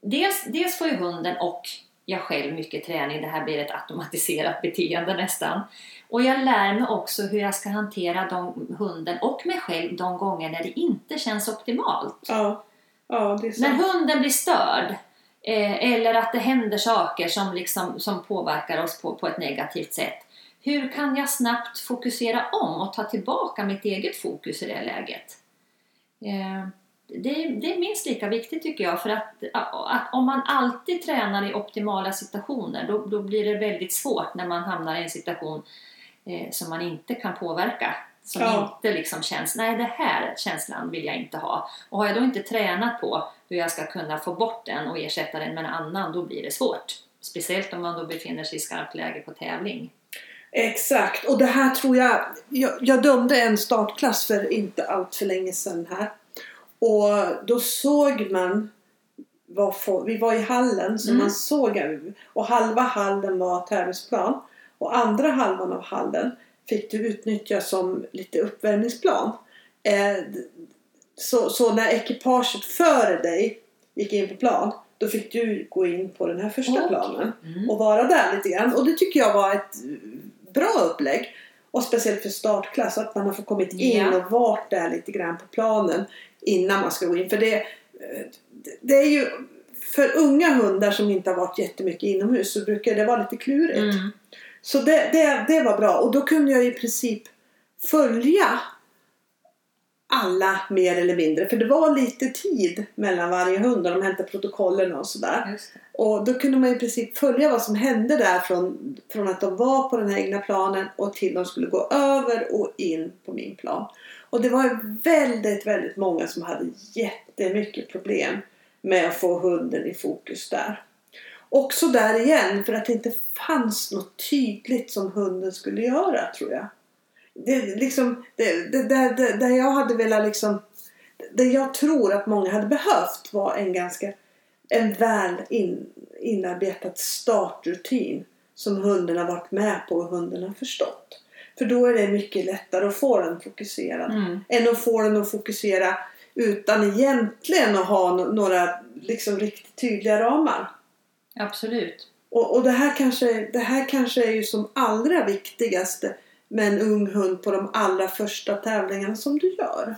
Speaker 1: dels, dels får ju hunden och jag själv mycket träning, det här blir ett automatiserat beteende nästan. Och jag lär mig också hur jag ska hantera de, hunden och mig själv de gånger när det inte känns optimalt.
Speaker 2: Ja. Ja,
Speaker 1: När hunden blir störd eh, eller att det händer saker som, liksom, som påverkar oss på, på ett negativt sätt. Hur kan jag snabbt fokusera om och ta tillbaka mitt eget fokus i det läget? Eh, det, det är minst lika viktigt tycker jag för att, att om man alltid tränar i optimala situationer då, då blir det väldigt svårt när man hamnar i en situation eh, som man inte kan påverka. Som
Speaker 2: Ja.
Speaker 1: inte liksom känns, nej det här känslan vill jag inte ha. Och har jag då inte tränat på hur jag ska kunna få bort den och ersätta den med en annan, då blir det svårt. Speciellt om man då befinner sig i skarpt läge på tävling.
Speaker 2: Exakt, och det här tror jag, jag... Jag dömde en startklass för inte allt för länge sedan här. Och då såg man var vi var i hallen så
Speaker 1: Mm.
Speaker 2: man såg och halva hallen var tävlingsplan och andra halvan av hallen fick du utnyttja som lite uppvärmningsplan. Eh, så, så när ekipaget före dig gick in på plan då fick du gå in på den här första
Speaker 1: Okej.
Speaker 2: planen
Speaker 1: Mm.
Speaker 2: och vara där lite grann. Och det tycker jag var ett bra upplägg. Och speciellt för startklass, att man har fått kommit in och varit där lite grann på planen innan man ska gå in. För det, det är ju för unga hundar som inte har varit jättemycket inomhus så brukar det vara lite klurigt.
Speaker 1: Mm.
Speaker 2: Så det, det, det var bra och då kunde jag i princip följa alla mer eller mindre. För det var lite tid mellan varje hund och de hämtade protokollen och sådär. Och då kunde man i princip följa vad som hände där från, från att de var på den här egna planen och till de skulle gå över och in på min plan. Och det var väldigt, väldigt många som hade jättemycket problem med att få hunden i fokus där. Också där igen, för att det inte fanns något tydligt som hunden skulle göra tror jag. Det, liksom, det, det, det, där jag hade velat liksom... Det jag tror att många hade behövt var en ganska en väl in, inarbetad startrutin som hunden har varit med på och hunden har förstått. För då är det mycket lättare att få den fokuserad
Speaker 1: Mm.
Speaker 2: än att få den att fokusera utan egentligen att ha några liksom riktigt tydliga ramar.
Speaker 1: Absolut.
Speaker 2: Och, och det, här kanske, det här kanske är ju som allra viktigaste med en ung hund på de allra första tävlingarna som du gör.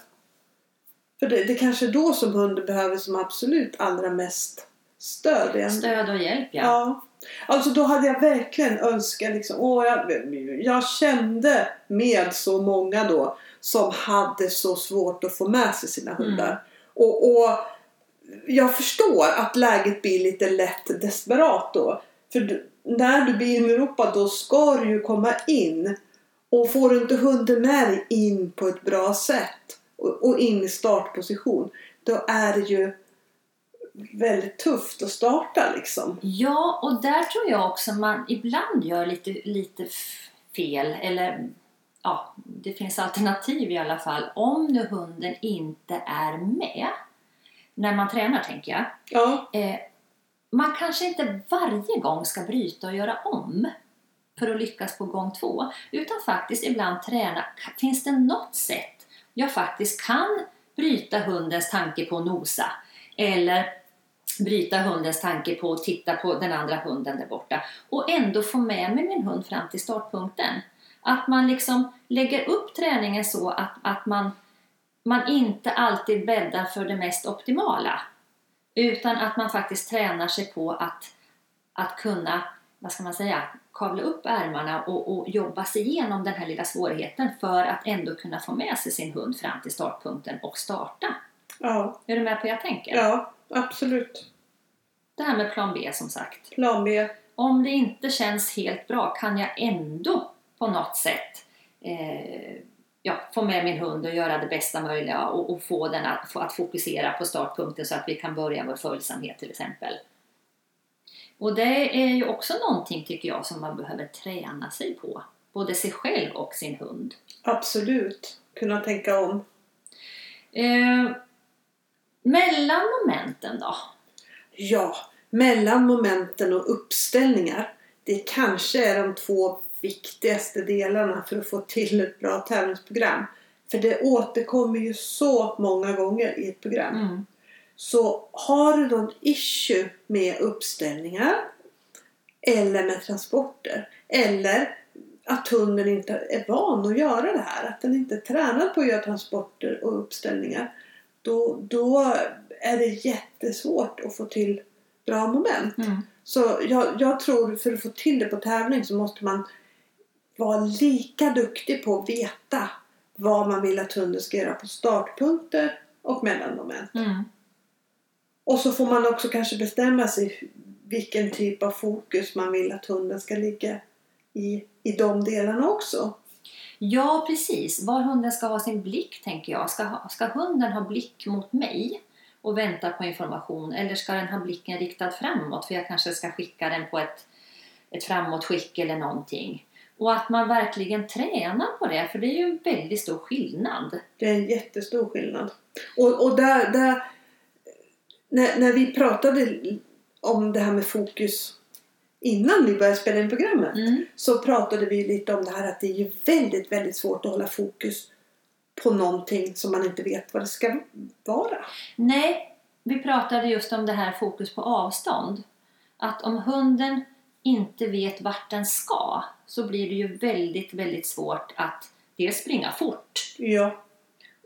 Speaker 2: För det, det kanske är då som hunden behöver som absolut allra mest stöd. igen.
Speaker 1: Stöd och hjälp ja.
Speaker 2: Ja. Alltså då hade jag verkligen önskat liksom, åh, jag, jag kände med så många då som hade så svårt att få med sig sina hundar. Och, och jag förstår att läget blir lite lätt desperat då. För du, när du blir inropad då ska du ju komma in. Och får du inte hunden med dig in på ett bra sätt och, och in i startposition då är det ju väldigt tufft att starta liksom.
Speaker 1: Ja, och där tror jag också man ibland gör lite, lite fel. Eller ja, det finns alternativ i alla fall. Om nu hunden inte är med när man tränar, tänker jag.
Speaker 2: Ja,
Speaker 1: Eh, man kanske inte varje gång ska bryta och göra om för att lyckas på gång två. Utan faktiskt ibland träna. Finns det något sätt jag faktiskt kan bryta hundens tanke på att nosa? Eller bryta hundens tanke på att titta på den andra hunden där borta och ändå få med mig min hund fram till startpunkten. Att man liksom lägger upp träningen så att, att man, man inte alltid bäddar för det mest optimala. Utan att man faktiskt tränar sig på att, att kunna, vad ska man säga, kavla upp ärmarna och, och jobba sig igenom den här lilla svårigheten för att ändå kunna få med sig sin hund fram till startpunkten och starta.
Speaker 2: ja,
Speaker 1: Är du med på vad jag tänker?
Speaker 2: ja, absolut.
Speaker 1: Det här med plan B som sagt.
Speaker 2: Plan B.
Speaker 1: Om det inte känns helt bra kan jag ändå på något sätt eh, ja, få med min hund och göra det bästa möjliga och, och få den att, få, att fokusera på startpunkten så att vi kan börja vår följsamhet till exempel. Och det är ju också någonting tycker jag som man behöver träna sig på. Både sig själv och sin hund.
Speaker 2: Absolut. Kunna tänka om.
Speaker 1: Eh, mellan momenten då?
Speaker 2: Ja, mellan momenten och uppställningar. Det kanske är de två viktigaste delarna för att få till ett bra tävlingsprogram. För det återkommer ju så många gånger i ett program.
Speaker 1: Mm.
Speaker 2: Så har du någon issue med uppställningar eller med transporter eller att hunden inte är van att göra det här, att den inte är tränad på att göra transporter och uppställningar då, då är det jättesvårt att få till bra moment.
Speaker 1: Mm.
Speaker 2: Så jag, jag tror för att få till det på tävling så måste man vara lika duktig på att veta vad man vill att hunden ska göra på startpunkter och mellanmoment.
Speaker 1: Mm.
Speaker 2: Och så får man också kanske bestämma sig vilken typ av fokus man vill att hunden ska ligga i, i de delarna också.
Speaker 1: Ja, precis. Var hunden ska ha sin blick, tänker jag. Ska, ha- ska hunden ha blick mot mig och vänta på information eller ska den ha blicken riktad framåt för jag kanske ska skicka den på ett, ett framåtskick eller någonting. Och att man verkligen tränar på det, för det är ju en väldigt stor skillnad.
Speaker 2: Det är en jättestor skillnad. Och, och där, där, när, när vi pratade om det här med fokus innan vi började spela in programmet
Speaker 1: Mm.
Speaker 2: så pratade vi lite om det här att det är ju väldigt, väldigt svårt att hålla fokus på någonting som man inte vet vad det ska vara.
Speaker 1: Nej, vi pratade just om det här fokus på avstånd. Att om hunden inte vet vart den ska så blir det ju väldigt, väldigt svårt att dels springa fort
Speaker 2: Ja,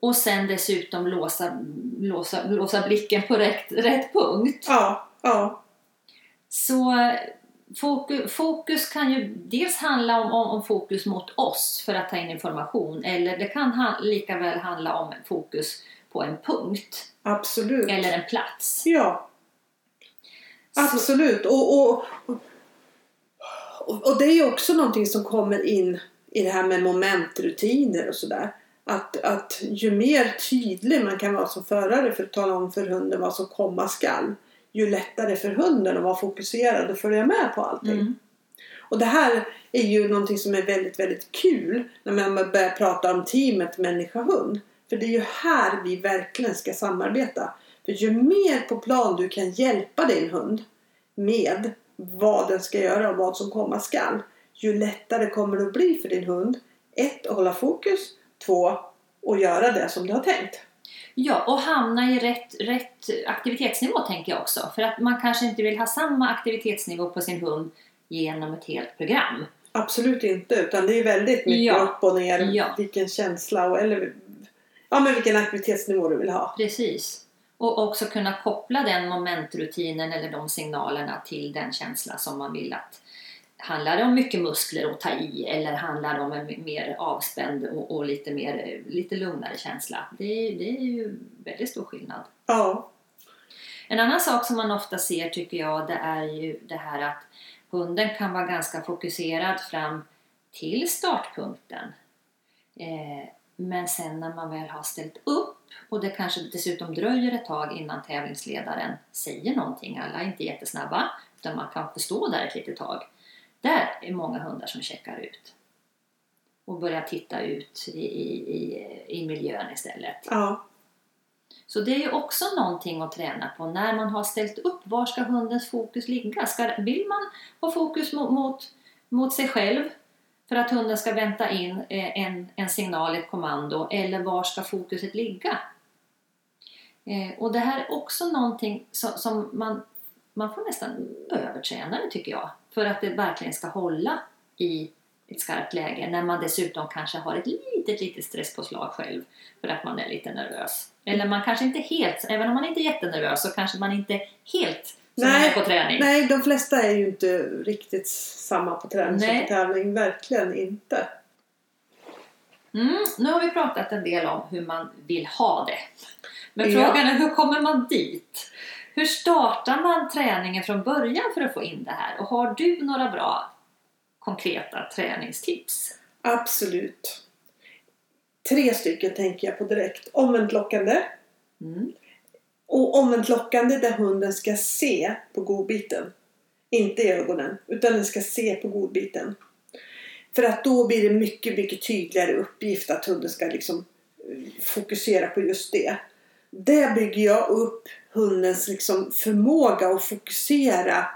Speaker 1: och sen dessutom låsa, låsa, låsa blicken på rätt, rätt punkt.
Speaker 2: ja, ja,
Speaker 1: Så fokus, fokus kan ju dels handla om, om, om fokus mot oss för att ta in information eller det kan ha, lika väl handla om fokus på en punkt
Speaker 2: absolut.
Speaker 1: eller en plats.
Speaker 2: Ja,
Speaker 1: Så-
Speaker 2: absolut. Och, och, och, och det är ju också någonting som kommer in i det här med momentrutiner och sådär. Att, att ju mer tydlig man kan vara som förare för att tala om för hunden vad som komma skall ju lättare för hunden att vara fokuserad och följa med på allting.
Speaker 1: Mm.
Speaker 2: Och det här är ju någonting som är väldigt, väldigt kul när man börjar prata om teamet människa-hund. För det är ju här vi verkligen ska samarbeta. För ju mer på plan du kan hjälpa din hund med vad den ska göra och vad som komma skall. Ju lättare kommer det att bli för din hund. Ett, att hålla fokus. Två, att göra det som du har tänkt.
Speaker 1: Ja, och hamna i rätt, rätt aktivitetsnivå tänker jag också. För att man kanske inte vill ha samma aktivitetsnivå på sin hund genom ett helt program.
Speaker 2: Absolut inte, utan det är väldigt mycket
Speaker 1: Ja.
Speaker 2: upp och ner.
Speaker 1: Ja.
Speaker 2: Vilken känsla och eller ja, men vilken aktivitetsnivå du vill ha.
Speaker 1: Precis. Och också kunna koppla den momentrutinen eller de signalerna till den känsla som man vill att Handlar det om mycket muskler att ta i eller handlar det om en mer avspänd och, och lite, mer, lite lugnare känsla? Det, är- det är ju väldigt stor skillnad.
Speaker 2: Ja,
Speaker 1: En annan sak som man ofta ser tycker jag det är ju det här att hunden kan vara ganska fokuserad fram till startpunkten. Eh, men sen när man väl har ställt upp och det kanske dessutom dröjer ett tag innan tävlingsledaren säger någonting. Alla är inte jättesnabba utan man kan få stå där ett litet tag. Där är många hundar som checkar ut och börjar titta ut i, i, i, i miljön istället.
Speaker 2: ja,
Speaker 1: Så det är ju också någonting att träna på när man har ställt upp. Var ska hundens fokus ligga? Ska, vill man ha fokus mot, mot, mot sig själv för att hunden ska vänta in eh, en, en signal, ett kommando? Eller var ska fokuset ligga? Eh, och det här är också någonting som, som man, man får nästan överträna det tycker jag. För att det verkligen ska hålla i ett skarpt läge när man dessutom kanske har ett litet, litet stresspåslag själv för att man är lite nervös. Eller man kanske inte helt, även om man inte är jättenervös så kanske man inte helt som
Speaker 2: Nej,
Speaker 1: är på träning.
Speaker 2: nej de flesta är ju inte riktigt samma på träning som
Speaker 1: Nej.
Speaker 2: på tävling. Verkligen inte.
Speaker 1: Mm, nu har vi pratat en del om hur man vill ha det. Men
Speaker 2: Ja.
Speaker 1: frågan är hur kommer man dit? Hur startar man träningen från början för att få in det här? Och har du några bra konkreta träningstips?
Speaker 2: Absolut. Tre stycken tänker jag på direkt. Omvänt lockande.
Speaker 1: Mm.
Speaker 2: Och omvänt lockande där hunden ska se på godbiten. Inte i ögonen, utan den ska se på godbiten. För att då blir det mycket, mycket tydligare uppgift att hunden ska liksom eh, fokusera på just det. Det bygger jag upp hundens liksom förmåga att fokusera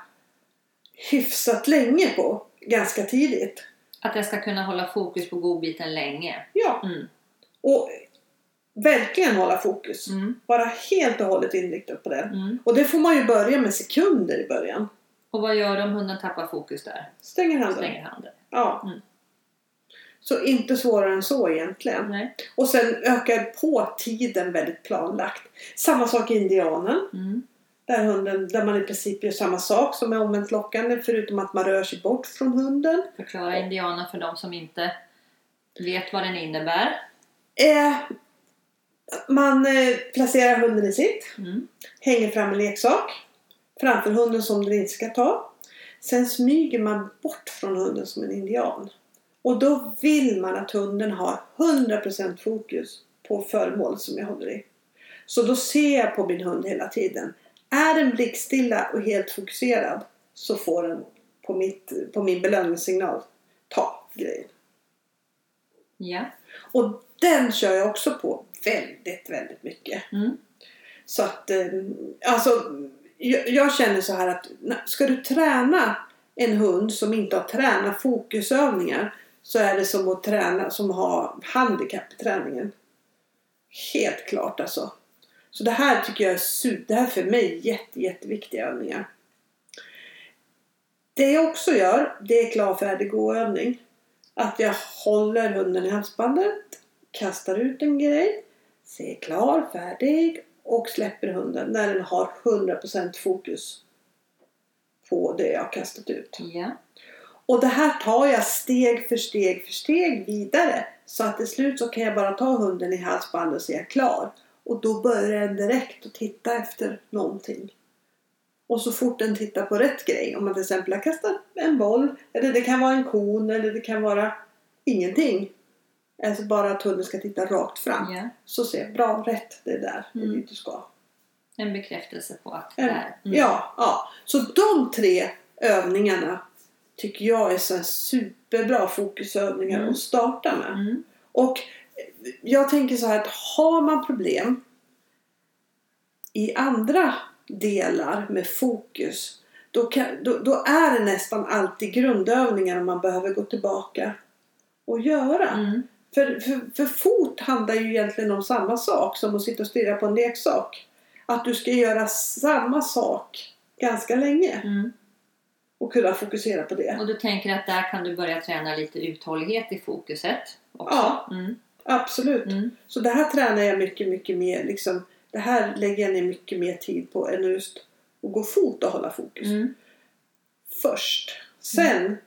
Speaker 2: hyfsat länge på. Ganska tidigt.
Speaker 1: Att jag ska kunna hålla fokus på godbiten länge.
Speaker 2: Ja.
Speaker 1: Mm.
Speaker 2: Och verkligen hålla fokus.
Speaker 1: Mm.
Speaker 2: Vara helt och hållet inriktad på det.
Speaker 1: Mm.
Speaker 2: Och det får man ju börja med sekunder i början.
Speaker 1: Och vad gör du om hunden tappar fokus där?
Speaker 2: Stänger handen.
Speaker 1: Stänger handen.
Speaker 2: Ja.
Speaker 1: Mm.
Speaker 2: Så inte svårare än så egentligen.
Speaker 1: Nej.
Speaker 2: Och sen ökar på tiden väldigt planlagt. Samma sak i indianen.
Speaker 1: Mm.
Speaker 2: Där, hunden, där man i princip gör samma sak som är omvänt lockande förutom att man rör sig bort från hunden.
Speaker 1: Förklara indianen för de som inte vet vad den innebär.
Speaker 2: Eh, man eh, placerar hunden i sitt.
Speaker 1: Mm.
Speaker 2: Hänger fram en leksak framför hunden som den inte ska ta. Sen smyger man bort från hunden som en indian. Och då vill man att hunden har 100% fokus på föremålet som jag håller i. Så då ser jag på min hund hela tiden. Är den blickstilla och helt fokuserad så får den på, mitt, på min belöningssignal ta grejen.
Speaker 1: Ja.
Speaker 2: Och den kör jag också på väldigt, väldigt mycket.
Speaker 1: Mm.
Speaker 2: Så att, eh, alltså, jag, jag känner så här att ska du träna en hund som inte har tränat fokusövningar så är det som att träna som har handikapp i träningen. Helt klart alltså. Så det här tycker jag är super, det här är för mig jätte, jätteviktiga övningar. Det jag också gör, det är klar, färdig, gå-övning. Att jag håller hunden i halsbandet, kastar ut en grej, ser klar, färdig och släpper hunden när den har 100% fokus på det jag har kastat ut.
Speaker 1: Ja.
Speaker 2: Och det här tar jag steg för steg för steg vidare. Så att till slut så kan jag bara ta hunden i halsbandet och säga klar. Och då börjar den direkt att titta efter någonting. Och så fort den tittar på rätt grej, om man till exempel har kastat en boll, eller det kan vara en kon, eller det kan vara ingenting. Alltså bara att hunden ska titta rakt fram.
Speaker 1: ja.
Speaker 2: Så ser jag, bra, rätt, det är där, det är
Speaker 1: Mm.
Speaker 2: dit du ska.
Speaker 1: En bekräftelse på att
Speaker 2: Mm.
Speaker 1: där.
Speaker 2: Ja, ja. Så de tre övningarna tycker jag är så superbra fokusövningar
Speaker 1: Mm.
Speaker 2: att starta med.
Speaker 1: Mm.
Speaker 2: Och jag tänker så här att har man problem i andra delar med fokus då, kan, då, då är det nästan alltid grundövningar man behöver gå tillbaka och göra.
Speaker 1: Mm.
Speaker 2: För, för, för fot handlar ju egentligen om samma sak som att sitta och stirra på en leksak. Att du ska göra samma sak ganska länge
Speaker 1: Mm.
Speaker 2: och kunna fokusera på det.
Speaker 1: Och du tänker att där kan du börja träna lite uthållighet i fokuset också?
Speaker 2: Ja.
Speaker 1: Mm.
Speaker 2: Absolut.
Speaker 1: Mm.
Speaker 2: Så det här tränar jag mycket, mycket mer. Liksom, det här lägger jag ner mycket mer tid på än just att gå fot och hålla fokus.
Speaker 1: Mm.
Speaker 2: Först. Sen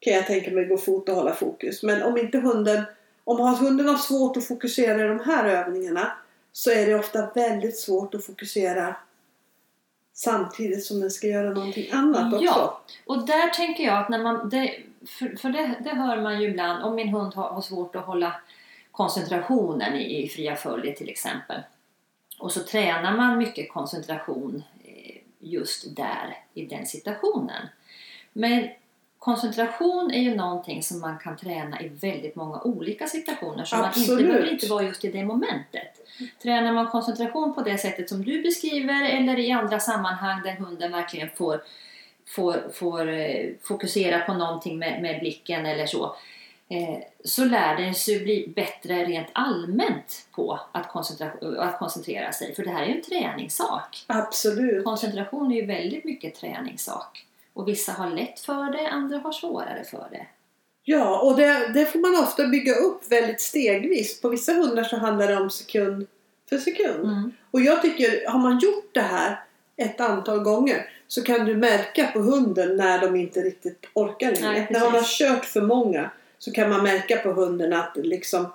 Speaker 2: kan jag tänka mig gå fot och hålla fokus. Men om inte hunden, om hunden har svårt att fokusera i de här övningarna så är det ofta väldigt svårt att fokusera samtidigt som den ska göra någonting annat också.
Speaker 1: Ja. Och där tänker jag att när man, det, för, för det, det hör man ju ibland, om min hund har, har svårt att hålla koncentrationen i, i fria följer till exempel. Och så tränar man mycket koncentration eh, just där, i den situationen. Men koncentration är ju någonting som man kan träna i väldigt många olika situationer. Så man inte
Speaker 2: Absolut.
Speaker 1: behöver inte vara just i det momentet. Tränar man koncentration på det sättet som du beskriver eller i andra sammanhang där hunden verkligen får, får, får eh, fokusera på någonting med, med blicken eller så. Eh, så lär den sig bli bättre rent allmänt på att koncentrera, att koncentrera sig. För det här är ju en träningssak.
Speaker 2: Absolut.
Speaker 1: Koncentration är ju väldigt mycket träningssak. Och vissa har lätt för det, andra har svårare för det.
Speaker 2: Ja, och det, det får man ofta bygga upp väldigt stegvis. På vissa hundar så handlar det om sekund för sekund.
Speaker 1: Mm.
Speaker 2: Och jag tycker, har man gjort det här ett antal gånger så kan du märka på hunden när de inte riktigt orkar längre.
Speaker 1: Nej,
Speaker 2: när man har kört för många så kan man märka på hunden att liksom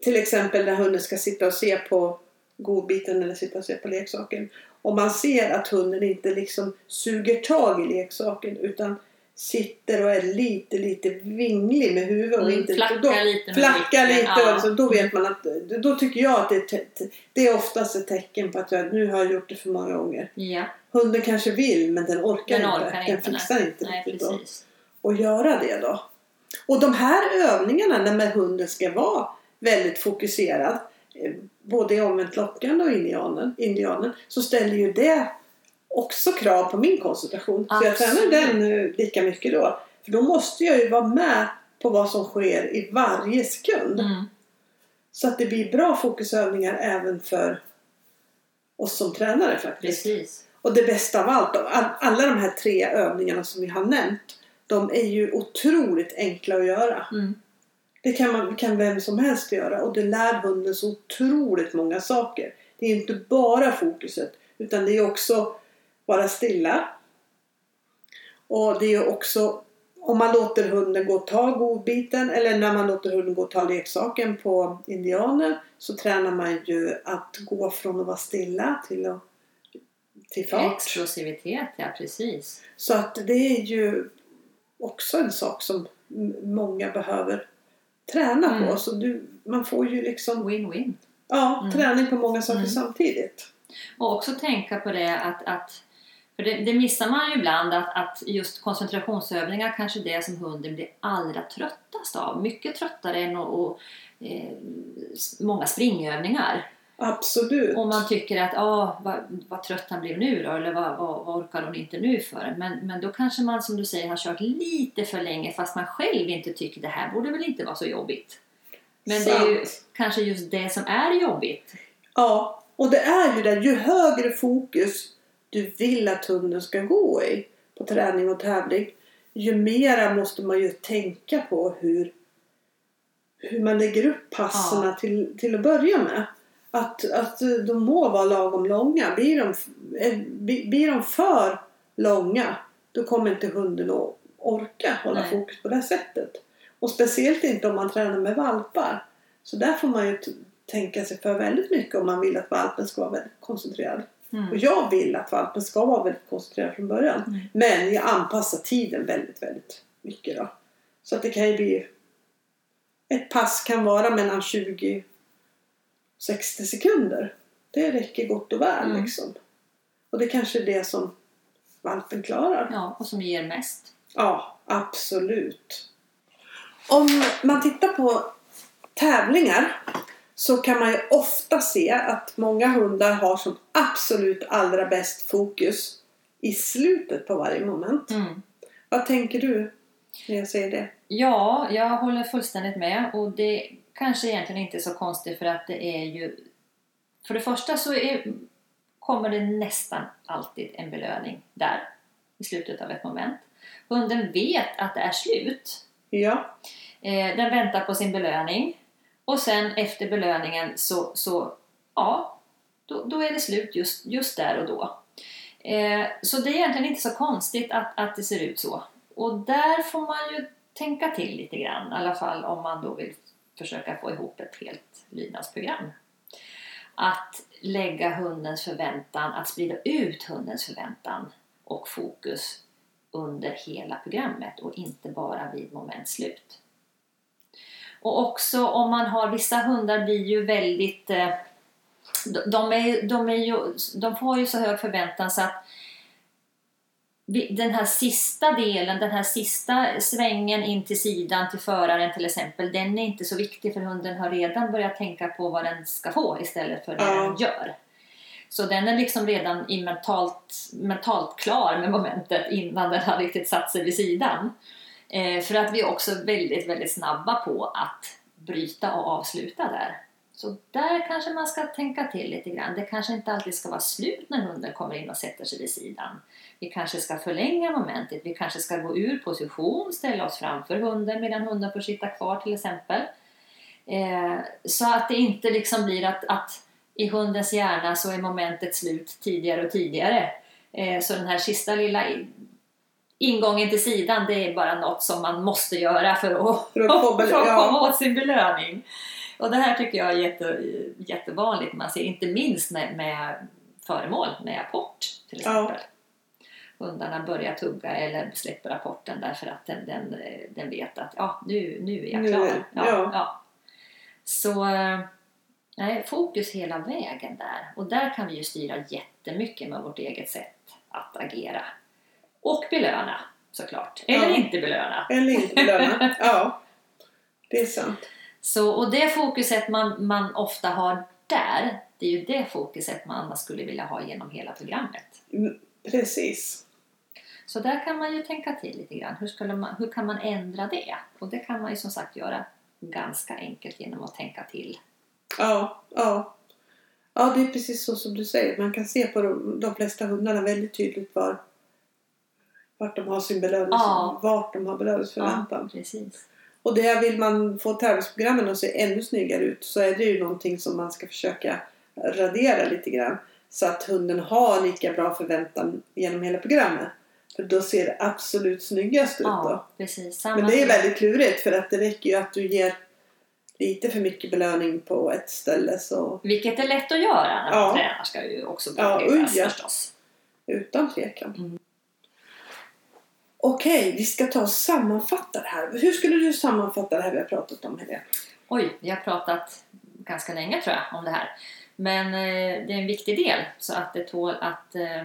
Speaker 2: till exempel när hunden ska sitta och se på godbiten eller sitta och se på leksaken. Om man ser att hunden inte liksom suger tag i leksaken utan sitter och är lite, lite vinglig med huvudet och
Speaker 1: Mm,
Speaker 2: inte
Speaker 1: flackar
Speaker 2: då,
Speaker 1: lite
Speaker 2: flackar lite
Speaker 1: ja.
Speaker 2: och liksom, då vet man att då tycker jag att det är, det är oftast ett tecken på att jag nu har jag gjort det för många gånger.
Speaker 1: Ja,
Speaker 2: Hunden kanske vill men den orkar,
Speaker 1: Den
Speaker 2: inte.
Speaker 1: orkar
Speaker 2: Den
Speaker 1: inte,
Speaker 2: fixar inte
Speaker 1: nej
Speaker 2: riktigt då.
Speaker 1: precis.
Speaker 2: Och göra det då. Och de här övningarna när hunden ska vara väldigt fokuserad både i omvänt lockande och indianen, indianen så ställer ju det också krav på min koncentration. Så jag tränar den eh, lika mycket då. För då måste jag ju vara med på vad som sker i varje sekund.
Speaker 1: Mm.
Speaker 2: Så att det blir bra fokusövningar även för oss som tränare faktiskt.
Speaker 1: Precis.
Speaker 2: Och det bästa av allt, all- alla de här tre övningarna som vi har nämnt, de är ju otroligt enkla att göra.
Speaker 1: Mm.
Speaker 2: Det kan, man, kan vem som helst göra och det lär hunden så otroligt många saker. Det är inte bara fokuset utan det är också vara stilla. Och det är också om man låter hunden gå och ta godbiten eller när man låter hunden gå och ta leksaken på indianer så tränar man ju att gå från att vara stilla till att till fart.
Speaker 1: Explosivitet, ja precis.
Speaker 2: Så att det är ju också en sak som många behöver träna
Speaker 1: Mm.
Speaker 2: på. Så du, man får ju liksom
Speaker 1: Win-win.
Speaker 2: ja,
Speaker 1: Mm.
Speaker 2: träning på många saker
Speaker 1: Mm.
Speaker 2: samtidigt.
Speaker 1: Och också tänka på det att, att för det, det missar man ju ibland att, att just koncentrationsövningar kanske är det som hunden blir allra tröttast av. Mycket tröttare än och, och, eh, många springövningar.
Speaker 2: Absolut.
Speaker 1: Och man tycker att ah, vad, vad trött han blev nu då, eller vad, vad, vad orkar hon inte nu för? Men, men då kanske man som du säger har kört lite för länge fast man själv inte tycker det här borde väl inte vara så jobbigt. Men det är ju
Speaker 2: Sant.
Speaker 1: kanske just det som är jobbigt.
Speaker 2: Ja, och det är ju det. Ju högre fokus du vill att hunden ska gå i på träning och tävling, ju mera måste man ju tänka på hur, hur man lägger upp passerna till, till att börja med. Att, att de må vara lagom långa. Blir de, eh, blir de för långa, då kommer inte hunden att orka hålla
Speaker 1: Nej.
Speaker 2: fokus på det sättet. Och speciellt inte om man tränar med valpar. Så där får man ju tänka sig för väldigt mycket om man vill att valpen ska vara väldigt koncentrerad.
Speaker 1: Mm.
Speaker 2: Och jag vill att valpen ska vara väldigt koncentrerad från början.
Speaker 1: Mm.
Speaker 2: Men jag anpassar tiden väldigt, väldigt mycket då. Så att det kan ju bli... Ett pass kan vara mellan 20 60 sekunder. Det räcker gott och väl
Speaker 1: Mm.
Speaker 2: liksom. Och det kanske är det som valpen klarar.
Speaker 1: Ja, och som ger mest.
Speaker 2: Ja, absolut. Om man tittar på tävlingar så kan man ju ofta se att många hundar har som absolut allra bäst fokus i slutet på varje moment.
Speaker 1: Mm.
Speaker 2: Vad tänker du när jag säger det?
Speaker 1: Ja, jag håller fullständigt med och det kanske egentligen inte är så konstigt för att det är ju... För det första så är, kommer det nästan alltid en belöning där i slutet av ett moment. Hunden vet att det är slut.
Speaker 2: Ja,
Speaker 1: Eh, den väntar på sin belöning och sen efter belöningen så, så ja, då, då är det slut just, just där och då. Eh, så det är egentligen inte så konstigt att, att det ser ut så. Och där får man ju tänka till lite grann, i alla fall om man då vill försöka få ihop ett helt lydnadsprogram. Att lägga hundens förväntan, att sprida ut hundens förväntan och fokus under hela programmet och inte bara vid moment slut. Och också om man har, vissa hundar blir ju väldigt, eh, de, är, de, är ju, de får ju så hög förväntan så att den här sista delen, den här sista svängen in till sidan till föraren till exempel, den är inte så viktig för hunden har redan börjat tänka på vad den ska få istället för det
Speaker 2: Ja.
Speaker 1: den gör. Så den är liksom redan i mentalt, mentalt klar med momentet innan den har riktigt satt sig vid sidan. Eh, för att vi är också väldigt, väldigt snabba på att bryta och avsluta där. Så där kanske man ska tänka till lite grann. Det kanske inte alltid ska vara slut när hunden kommer in och sätter sig vid sidan. Vi kanske ska förlänga momentet, vi kanske ska gå ur position, ställa oss framför hunden medan hunden får sitta kvar till exempel. Eh, så att det inte liksom blir att, att i hundens hjärna så är momentet slut tidigare och tidigare. Eh, så den här sista lilla ingången till sidan det är bara något som man måste göra för att,
Speaker 2: För att få
Speaker 1: för att komma åt sin belöning. Och det här tycker jag är jätte, jättevanligt. Man ser inte minst med, med föremål, med apport till
Speaker 2: Ja.
Speaker 1: exempel. Hundarna börjar tugga eller släpper rapporten därför att den, den, den vet att ja, nu, nu är jag
Speaker 2: Nu
Speaker 1: klar. Ja,
Speaker 2: ja.
Speaker 1: ja. Så nej, fokus hela vägen där. Och där kan vi ju styra jättemycket med vårt eget sätt att agera. Och belöna såklart. Eller
Speaker 2: Ja.
Speaker 1: inte belöna.
Speaker 2: eller inte belöna. Ja, det är sant.
Speaker 1: Så, och det fokuset man, man ofta har där, det är ju det fokuset man annars skulle vilja ha genom hela programmet.
Speaker 2: Mm, Precis.
Speaker 1: Så där kan man ju tänka till lite grann. Hur, skulle man, hur kan man ändra det? Och det kan man ju som sagt göra ganska enkelt genom att tänka till.
Speaker 2: Ja, ja. Ja, det är precis så som du säger. Man kan se på de, de flesta hundarna väldigt tydligt var, vart de har sin belönings,
Speaker 1: Ja.
Speaker 2: vart de har belöningsförväntan.
Speaker 1: precis.
Speaker 2: Och det vill man få tävlingsprogrammen att se ännu snyggare ut så är det ju någonting som man ska försöka radera lite grann. Så att hunden har lika bra förväntan genom hela programmet. För då ser det absolut snyggast ut då.
Speaker 1: Ja, precis.
Speaker 2: Men det är väldigt klurigt för att det räcker ju att du ger lite för mycket belöning på ett ställe så
Speaker 1: Vilket är lätt att göra när man
Speaker 2: Ja.
Speaker 1: tränar ska ju också påpekas
Speaker 2: ja.
Speaker 1: förstås.
Speaker 2: utan tvekan.
Speaker 1: Mm.
Speaker 2: Okej, vi ska ta och sammanfatta det här. Hur skulle du sammanfatta det här vi har pratat om Helene?
Speaker 1: Oj, vi har pratat ganska länge tror jag om det här. Men eh, det är en viktig del så att det tål att eh,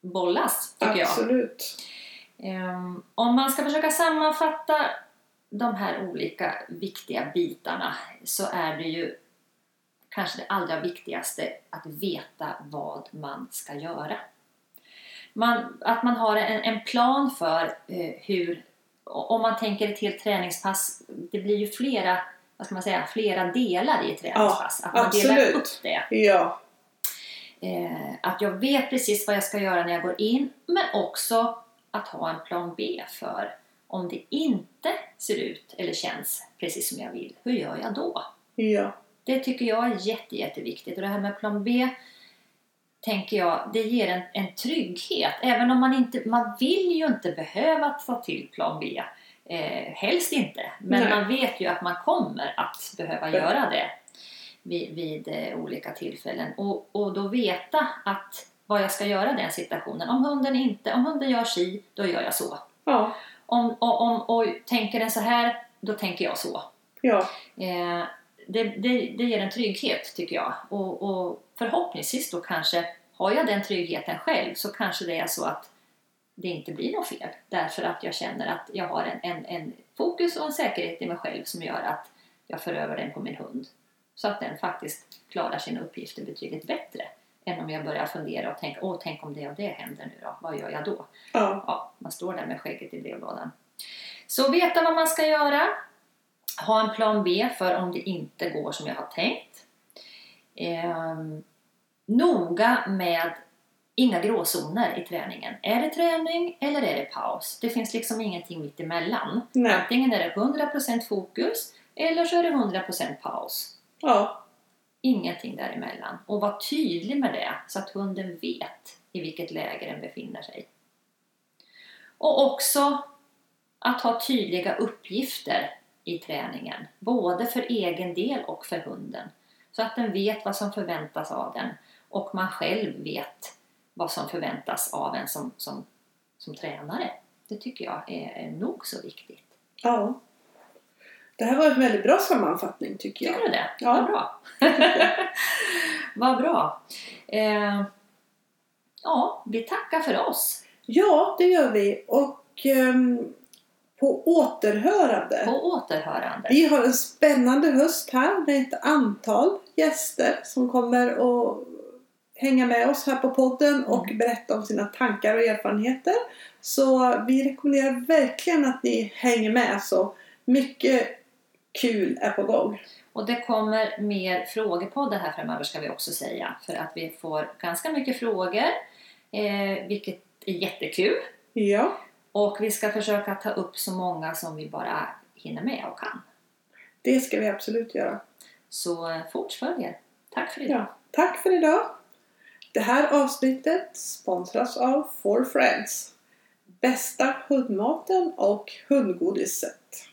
Speaker 1: bollas tycker jag.
Speaker 2: Absolut.
Speaker 1: Ehm, om man ska försöka sammanfatta de här olika viktiga bitarna så är det ju kanske det allra viktigaste, att veta vad man ska göra. Man, att man har en, en plan för eh, hur, om man tänker ett helt träningspass, det blir ju flera, vad ska man säga, flera delar i ett träningspass.
Speaker 2: Ja,
Speaker 1: att man delar
Speaker 2: absolut.
Speaker 1: upp det.
Speaker 2: Ja.
Speaker 1: Eh, att jag vet precis vad jag ska göra när jag går in, men också att ha en plan B för om det inte ser ut eller känns precis som jag vill. Hur gör jag då?
Speaker 2: Ja.
Speaker 1: Det tycker jag är jätte, jätteviktigt. Och det här med plan B tänker jag, det ger en, en trygghet. Även om man inte, man vill ju inte behöva ta till plan B. Eh, helst inte. Men
Speaker 2: Nej.
Speaker 1: man vet ju att man kommer att behöva
Speaker 2: Ja.
Speaker 1: göra det vid, vid eh, olika tillfällen. Och, och då veta att vad jag ska göra i den situationen. Om hunden inte, om hunden gör si, då gör jag så.
Speaker 2: Ja.
Speaker 1: Om, och, om, och tänker den så här, då tänker jag så.
Speaker 2: Ja.
Speaker 1: Eh, det, det, det ger en trygghet tycker jag. Och, och förhoppningsvis då kanske, har jag den tryggheten själv så kanske det är så att det inte blir något fel. Därför att jag känner att jag har en, en, en fokus och en säkerhet i mig själv som gör att jag för över den på min hund. Så att den faktiskt klarar sina uppgifter betydligt bättre än om jag börjar fundera och tänka, åh tänk om det och det händer nu då, vad gör jag då?
Speaker 2: Ja.
Speaker 1: ja, man står där med skägget i brevlådan. Så veta vad man ska göra. Ha en plan B för om det inte går som jag har tänkt. Ehm, noga med inga gråzoner i träningen. Är det träning eller är det paus? Det finns liksom ingenting mitt emellan.
Speaker 2: Nej.
Speaker 1: Antingen är det 100% fokus eller så är det 100% paus.
Speaker 2: Ja.
Speaker 1: Ingenting däremellan. Och var tydlig med det så att hunden vet i vilket läge den befinner sig. Och också att ha tydliga uppgifter i träningen. Både för egen del och för hunden. Så att den vet vad som förväntas av den. Och man själv vet vad som förväntas av en som, som, som tränare. Det tycker jag är, nog så viktigt.
Speaker 2: Ja. Det här var en väldigt bra sammanfattning tycker jag.
Speaker 1: Tycker du det?
Speaker 2: Ja.
Speaker 1: Vad bra. Vad bra. Eh, ja, vi tackar för oss.
Speaker 2: Ja, det gör vi. Och ehm, på återhörande.
Speaker 1: På återhörande.
Speaker 2: Vi har en spännande höst här med ett antal gäster som kommer att hänga med oss här på podden och berätta om sina tankar och erfarenheter. Så vi rekommenderar verkligen att ni hänger med så mycket kul är på gång.
Speaker 1: Och det kommer mer frågepoddar här framöver ska vi också säga. För att vi får ganska mycket frågor. Eh, vilket är jättekul.
Speaker 2: Ja,
Speaker 1: Och vi ska försöka ta upp så många som vi bara hinner med och kan.
Speaker 2: det ska vi absolut göra.
Speaker 1: Så eh, fort följer. Tack för idag.
Speaker 2: Ja, tack för idag! Det här avsnittet sponsras av Four Friends. Bästa hundmaten och hundgodiset.